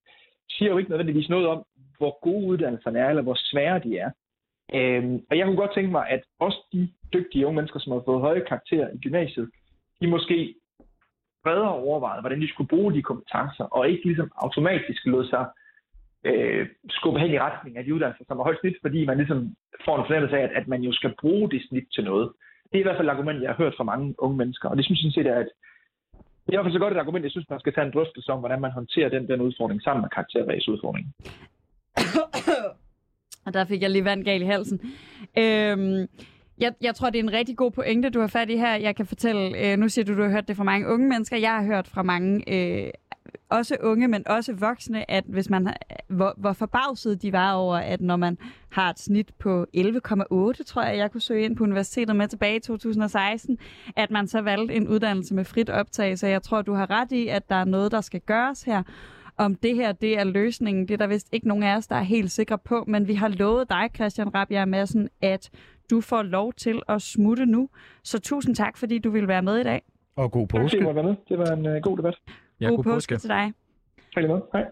siger jo ikke nødvendigvis noget om, hvor gode uddannelserne er, eller hvor svære de er. Øhm, og jeg kunne godt tænke mig, at også de dygtige unge mennesker, som har fået høje karakterer i gymnasiet, de måske bredere overvejede, hvordan de skulle bruge de kompetencer, og ikke ligesom automatisk lod sig øh, skubbe hen i retning af de uddannelser, som er højt snit, fordi man ligesom får en fornemmelse af, at, at man jo skal bruge det snit til noget. Det er i hvert fald et argument, jeg har hørt fra mange unge mennesker, og det synes jeg set er at det er i hvert fald så godt et argument, jeg synes, man skal tage en drøftelse om, hvordan man håndterer den, den udfordring sammen med karakterræsudfordringen. *coughs* Og der fik jeg lige vand galt i halsen. Øhm, jeg, jeg tror, det er en rigtig god pointe, du har fat i her. Jeg kan fortælle, øh, nu siger du, du har hørt det fra mange unge mennesker. Jeg har hørt fra mange, øh, også unge, men også voksne, at hvis man hvor, hvor forbavset de var over, at når man har et snit på 11,8, tror jeg, jeg kunne søge ind på universitetet med tilbage i 2016, at man så valgte en uddannelse med frit optag. Så jeg tror, du har ret i, at der er noget, der skal gøres her om det her det er løsningen. Det er der vist ikke nogen af os, der er helt sikre på, men vi har lovet dig, Christian Rabia Madsen, at du får lov til at smutte nu. Så tusind tak, fordi du ville være med i dag. Og god Tak fordi påske. måtte være med. Det var en uh, god debat. Ja, god påske til dig. Tak måde. Hej.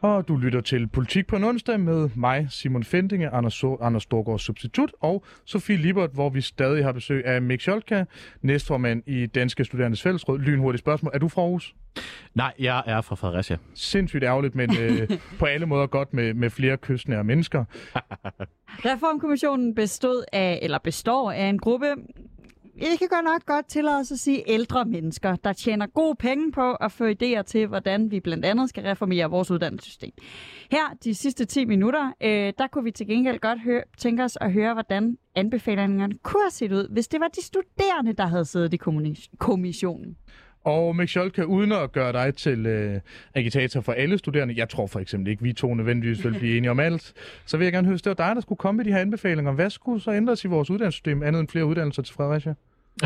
Og du lytter til Politik på en onsdag med mig, Simon Fendinge, Anders, so- Anders Storgård Substitut og Sofie Libert, hvor vi stadig har besøg af Mik Scholka, næstformand i Danske Studerendes Fællesråd. Lynhurtigt spørgsmål. Er du fra Aarhus? Nej, jeg er fra Fredericia. Sindssygt ærgerligt, men øh, *laughs* på alle måder godt med, med flere kystnære mennesker. *laughs* Reformkommissionen bestod af, eller består af en gruppe, ikke kan godt nok godt tillade os at sige ældre mennesker, der tjener gode penge på at få idéer til, hvordan vi blandt andet skal reformere vores uddannelsessystem. Her, de sidste 10 minutter, øh, der kunne vi til gengæld godt høre, tænke os at høre, hvordan anbefalingerne kunne have set ud, hvis det var de studerende, der havde siddet i kommissionen. Og Mick Scholke, uden at gøre dig til øh, agitator for alle studerende, jeg tror for eksempel ikke, vi to nødvendigvis vil blive enige om alt, så vil jeg gerne høre, hvis det var dig, der skulle komme med de her anbefalinger. Hvad skulle så ændres i vores uddannelsessystem, andet end flere uddannelser til Fredericia?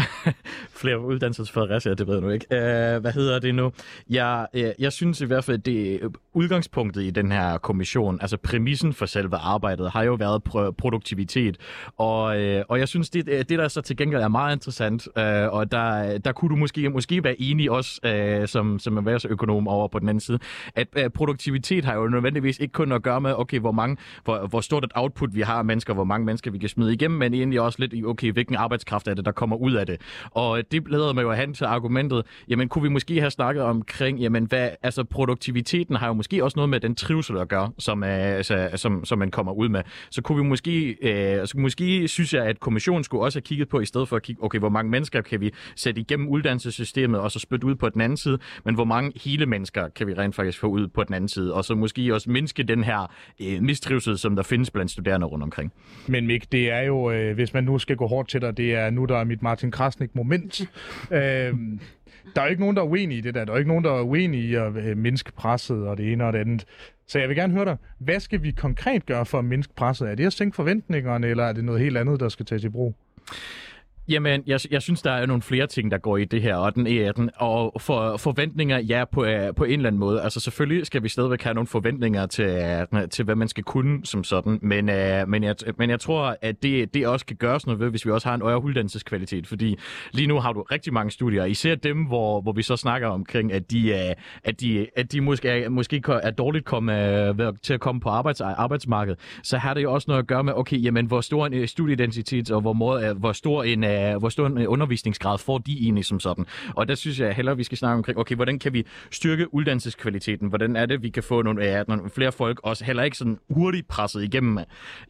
*laughs* Flere uddannelser til Fredericia, det ved jeg nu ikke. Uh, hvad hedder det nu? Jeg, uh, øh, jeg synes i hvert fald, at det øh, udgangspunktet i den her kommission, altså præmissen for selve arbejdet, har jo været pr- produktivitet. Og, uh, og jeg synes, det, det der så til gengæld er meget interessant, uh, og der, der kunne du måske, måske være enig også uh, som, som erhvervsøkonom over på den anden side, at uh, produktivitet har jo nødvendigvis ikke kun at gøre med, okay, hvor, mange, hvor, hvor stort et output vi har af mennesker, hvor mange mennesker vi kan smide igennem, men egentlig også lidt i, okay, hvilken arbejdskraft er det, der kommer ud af det. Og det leder mig jo hen til argumentet, jamen kunne vi måske have snakket omkring, jamen hvad, altså produktiviteten har jo måske også noget med den trivsel at gøre, som, er, altså, som, som man kommer ud med. Så kunne vi måske, øh, så måske synes jeg, at kommissionen skulle også have kigget på, i stedet for at kigge, okay, hvor mange mennesker kan vi sætte igennem uddannelsessystemet, og så spytte ud på den anden side, men hvor mange hele mennesker kan vi rent faktisk få ud på den anden side, og så måske også mindske den her øh, mistrivsel, som der findes blandt studerende rundt omkring. Men Mik, det er jo, øh, hvis man nu skal gå hårdt til dig, det er nu, der er mit Martin Krasnik-moment. øhm, der er jo ikke nogen, der er uenige i det der. Der er jo ikke nogen, der er uenige i at øh, mindske presset og det ene og det andet. Så jeg vil gerne høre dig, hvad skal vi konkret gøre for at mindske presset? Er det at sænke forventningerne, eller er det noget helt andet, der skal tages i brug? Jamen, jeg, jeg synes, der er nogle flere ting, der går i det her, og den er den. Og for, forventninger, ja, på, øh, på en eller anden måde. Altså selvfølgelig skal vi stadigvæk have nogle forventninger til, øh, til hvad man skal kunne som sådan, men, uh, men, jeg, men jeg tror, at det, det også kan gøres noget ved, hvis vi også har en højere uddannelseskvalitet, fordi lige nu har du rigtig mange studier, især dem, hvor, hvor vi så snakker omkring, at de, uh, at de, at de måske, er, måske er dårligt komme, uh, til at komme på arbejds, arbejdsmarkedet, så har det jo også noget at gøre med, okay, jamen, hvor stor en studieidentitet, og hvor, måde, uh, hvor stor en uh, hvor stor en øh, undervisningsgrad får de egentlig som sådan. Og der synes jeg hellere, vi skal snakke omkring, okay, hvordan kan vi styrke uddannelseskvaliteten? Hvordan er det, vi kan få nogle, ja, nogle flere folk også heller ikke sådan hurtigt presset igennem?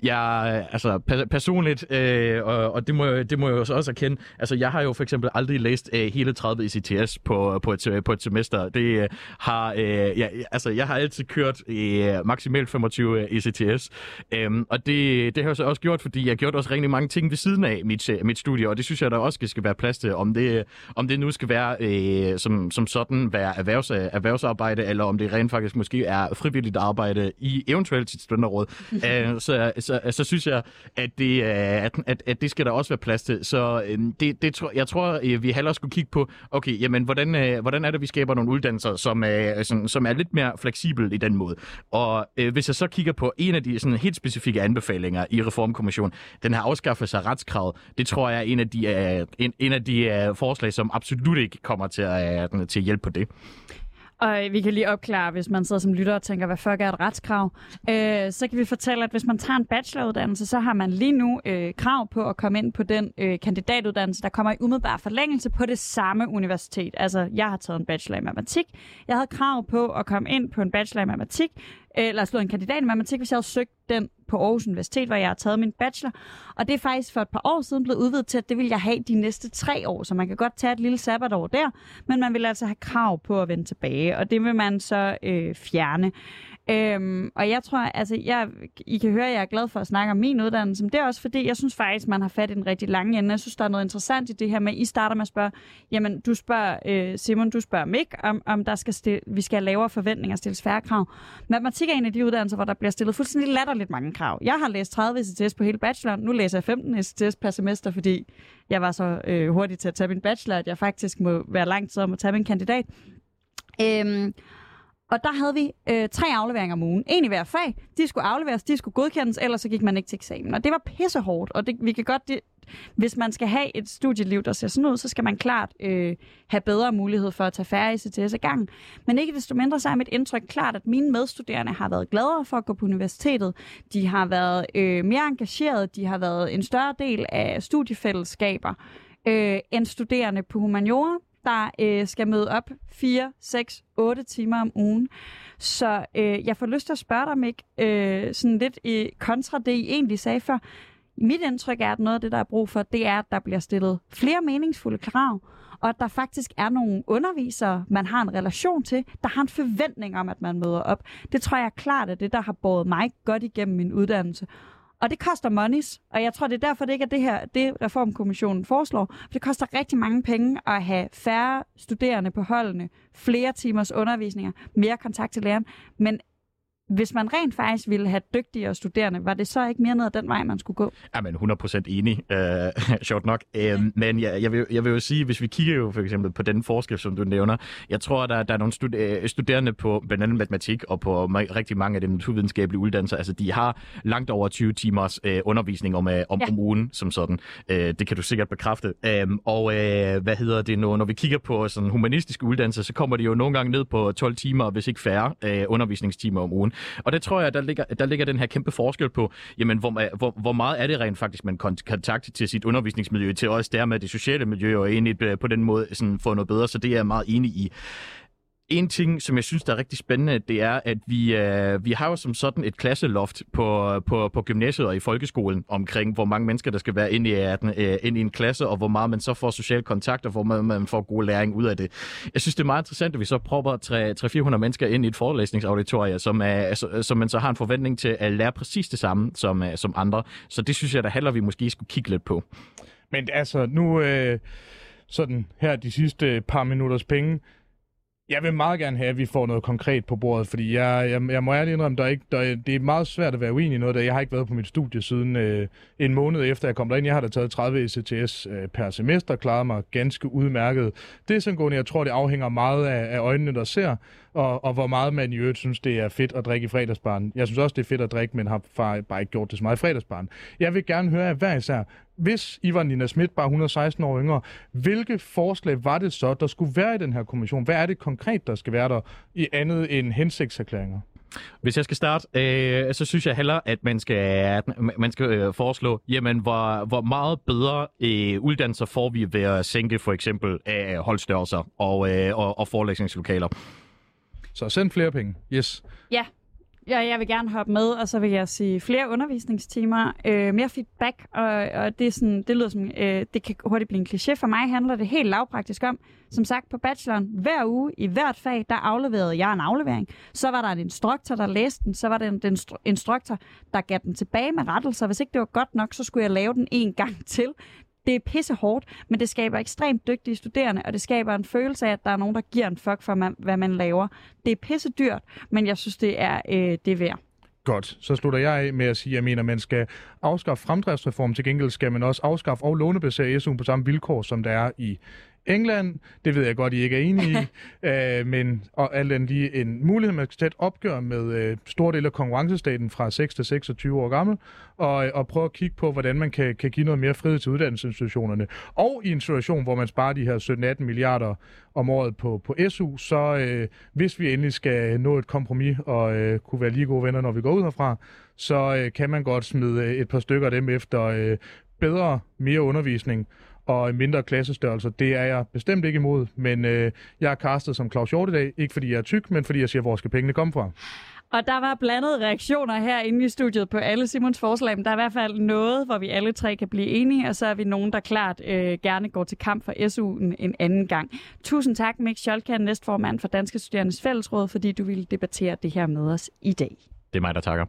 Jeg, øh, altså personligt, øh, og, og det, må, det må jeg jo så også erkende, altså jeg har jo for eksempel aldrig læst øh, hele 30 ECTS på, øh, på, et, på et semester. Det øh, har, øh, ja, altså jeg har altid kørt øh, maksimalt 25 ECTS, øh, øhm, og det, det har jeg så også gjort, fordi jeg har gjort også rigtig mange ting ved siden af mit, mit studie, og det synes jeg, der også skal være plads til. Om det, om det nu skal være øh, som, som sådan være erhvervs, erhvervsarbejde, eller om det rent faktisk måske er frivilligt arbejde i eventuelt sit studenterråd, *laughs* øh, så, så, så synes jeg, at det, at, at, at det skal der også være plads til. Så øh, det, det tror, jeg tror, øh, vi hellere skulle kigge på, okay, jamen, hvordan, øh, hvordan er det, vi skaber nogle uddannelser, som, øh, sådan, som er lidt mere fleksibel i den måde. Og øh, hvis jeg så kigger på en af de sådan, helt specifikke anbefalinger i Reformkommissionen, den her afskaffelse af retskravet, det tror jeg er en af de uh, en, en af de uh, forslag, som absolut ikke kommer til at, uh, til at hjælpe på det. Og øh, vi kan lige opklare, hvis man sidder som lytter og tænker, hvad fuck er et retskrav? Øh, så kan vi fortælle, at hvis man tager en bacheloruddannelse, så har man lige nu øh, krav på at komme ind på den øh, kandidatuddannelse, der kommer i umiddelbar forlængelse på det samme universitet. Altså, jeg har taget en bachelor i matematik. Jeg havde krav på at komme ind på en bachelor i matematik, Øh, eller slået en kandidat i matematik, hvis jeg havde søgt den på Aarhus Universitet, hvor jeg har taget min bachelor. Og det er faktisk for et par år siden blevet udvidet til, at det vil jeg have de næste tre år. Så man kan godt tage et lille sabbatår der, men man vil altså have krav på at vende tilbage, og det vil man så øh, fjerne. Øhm, og jeg tror, altså, jeg, I kan høre, at jeg er glad for at snakke om min uddannelse, men det er også fordi, jeg synes faktisk, man har fat i den rigtig lange ende. Jeg synes, der er noget interessant i det her med, at I starter med at spørge, jamen, du spørger, øh, Simon, du spørger mig, om, om der skal stille, vi skal have lavere forventninger og stilles færre krav. Matematik er en af de uddannelser, hvor der bliver stillet fuldstændig latterligt mange krav. Jeg har læst 30 ECTS på hele bacheloren, nu læser jeg 15 ECTS per semester, fordi jeg var så øh, hurtig til at tage min bachelor, at jeg faktisk må være lang tid om at tage min kandidat. Øhm, og der havde vi øh, tre afleveringer om ugen. En i hver fag. De skulle afleveres, de skulle godkendes, ellers så gik man ikke til eksamen. Og det var pissehårdt, og det, vi kan godt... Det, hvis man skal have et studieliv, der ser sådan ud, så skal man klart øh, have bedre mulighed for at tage færre ICTS i gang. Men ikke desto mindre, så er mit indtryk klart, at mine medstuderende har været gladere for at gå på universitetet. De har været øh, mere engagerede, de har været en større del af studiefællesskaber øh, end studerende på humaniora, der øh, skal møde op 4, 6, 8 timer om ugen. Så øh, jeg får lyst til at spørge dig, Mik, øh, sådan lidt i kontra det, I egentlig sagde før. Mit indtryk er, at noget af det, der er brug for, det er, at der bliver stillet flere meningsfulde krav, og at der faktisk er nogle undervisere, man har en relation til, der har en forventning om, at man møder op. Det tror jeg er klart er det, der har båret mig godt igennem min uddannelse. Og det koster monies, og jeg tror, det er derfor, det ikke er det her, det Reformkommissionen foreslår. For det koster rigtig mange penge at have færre studerende på holdene, flere timers undervisninger, mere kontakt til læreren. Men hvis man rent faktisk ville have dygtigere studerende, var det så ikke mere ned ad den vej, man skulle gå? Ja, men 100% enig, *laughs* uh, short nok. Uh, men ja, jeg, vil, jeg vil jo sige, hvis vi kigger jo for eksempel på den forskel, som du nævner, jeg tror, der, der er nogle stud- studerende på blandt andet matematik og på rigtig mange af de naturvidenskabelige uddannelser, altså de har langt over 20 timers uh, undervisning om, uh, om, ja. om ugen som sådan. Uh, det kan du sikkert bekræfte. Uh, og uh, hvad hedder det nu, når vi kigger på sådan humanistiske uddannelser, så kommer de jo nogle gange ned på 12 timer, hvis ikke færre uh, undervisningstimer om ugen. Og det tror jeg, der ligger, der ligger den her kæmpe forskel på, jamen, hvor, hvor, hvor meget er det rent faktisk, man kontakter til sit undervisningsmiljø, til også dermed det sociale miljø, og egentlig øh, på den måde sådan, få noget bedre. Så det er jeg meget enig i. En ting, som jeg synes, der er rigtig spændende, det er, at vi, øh, vi har jo som sådan et klasseloft på, på, på gymnasiet og i folkeskolen omkring, hvor mange mennesker, der skal være inde i, øh, øh inde i en klasse, og hvor meget man så får social kontakt, og hvor man, man får god læring ud af det. Jeg synes, det er meget interessant, at vi så prøver 300-400 mennesker ind i et forelæsningsauditorium, som, er, altså, som man så har en forventning til at lære præcis det samme som, øh, som andre. Så det synes jeg, der handler vi måske skulle kigge lidt på. Men altså, nu... Øh sådan her de sidste par minutters penge, jeg vil meget gerne have, at vi får noget konkret på bordet, fordi jeg, jeg, jeg må ærligt indrømme, der er ikke, der, det er meget svært at være uenig i noget, der jeg har ikke været på mit studie siden øh, en måned efter jeg kom derind. Jeg har da taget 30 ECTS øh, per semester, klaret mig ganske udmærket. Det er sådan gående, jeg tror, det afhænger meget af, af øjnene, der ser, og, og hvor meget man i øvrigt synes, det er fedt at drikke i fredagsbaren. Jeg synes også, det er fedt at drikke, men har bare ikke gjort det så meget i fredagsbaren. Jeg vil gerne høre af hver især, hvis I var Nina Schmidt, bare 116 år yngre, hvilke forslag var det så, der skulle være i den her kommission? Hvad er det konkret, der skal være der i andet end hensigtserklæringer? Hvis jeg skal starte, øh, så synes jeg heller, at man skal, man skal øh, foreslå, jamen, hvor, hvor meget bedre øh, uddannelser får vi ved at sænke for eksempel øh, holdstørrelser og, øh, og, og forelæsningslokaler. Så send flere penge. Yes. Ja, Ja, jeg vil gerne hoppe med, og så vil jeg sige flere undervisningstimer, øh, mere feedback, og, og det, er sådan, det lyder som, øh, det kan hurtigt blive en kliché. For mig handler det helt lavpraktisk om, som sagt på bacheloren, hver uge i hvert fag, der afleverede jeg en aflevering. Så var der en instruktor, der læste den, så var der en, en instruktor, der gav den tilbage med rettelser. Hvis ikke det var godt nok, så skulle jeg lave den en gang til det er pisse hårdt, men det skaber ekstremt dygtige studerende, og det skaber en følelse af, at der er nogen, der giver en fuck for, man, hvad man laver. Det er pisse dyrt, men jeg synes, det er, øh, det er værd. Godt, så slutter jeg af med at sige, at jeg mener, at man skal afskaffe fremdriftsreform. Til gengæld skal man også afskaffe og lånebasere SU på samme vilkår, som der er i England. Det ved jeg godt, I ikke er enige i. uh, *laughs* men og alt andet lige en mulighed, man skal tage et opgør med uh, store dele af konkurrencestaten fra 6 til 26 år gammel, og, og prøve at kigge på, hvordan man kan, kan give noget mere frihed til uddannelsesinstitutionerne. Og i en situation, hvor man sparer de her 17-18 milliarder om året på, på SU, så uh, hvis vi endelig skal nå et kompromis og uh, kunne være lige gode venner, når vi går ud herfra, så uh, kan man godt smide et par stykker af dem efter uh, bedre, mere undervisning og mindre klassestørrelse. Det er jeg bestemt ikke imod, men øh, jeg er castet som Claus Hjort i dag, ikke fordi jeg er tyk, men fordi jeg siger, hvor skal pengene komme fra? Og der var blandede reaktioner herinde i studiet på alle Simons forslag, men der er i hvert fald noget, hvor vi alle tre kan blive enige, og så er vi nogen, der klart øh, gerne går til kamp for SU'en en anden gang. Tusind tak, Mik Scholkan, næstformand for Danske Studerendes Fællesråd, fordi du ville debattere det her med os i dag. Det er mig, der takker.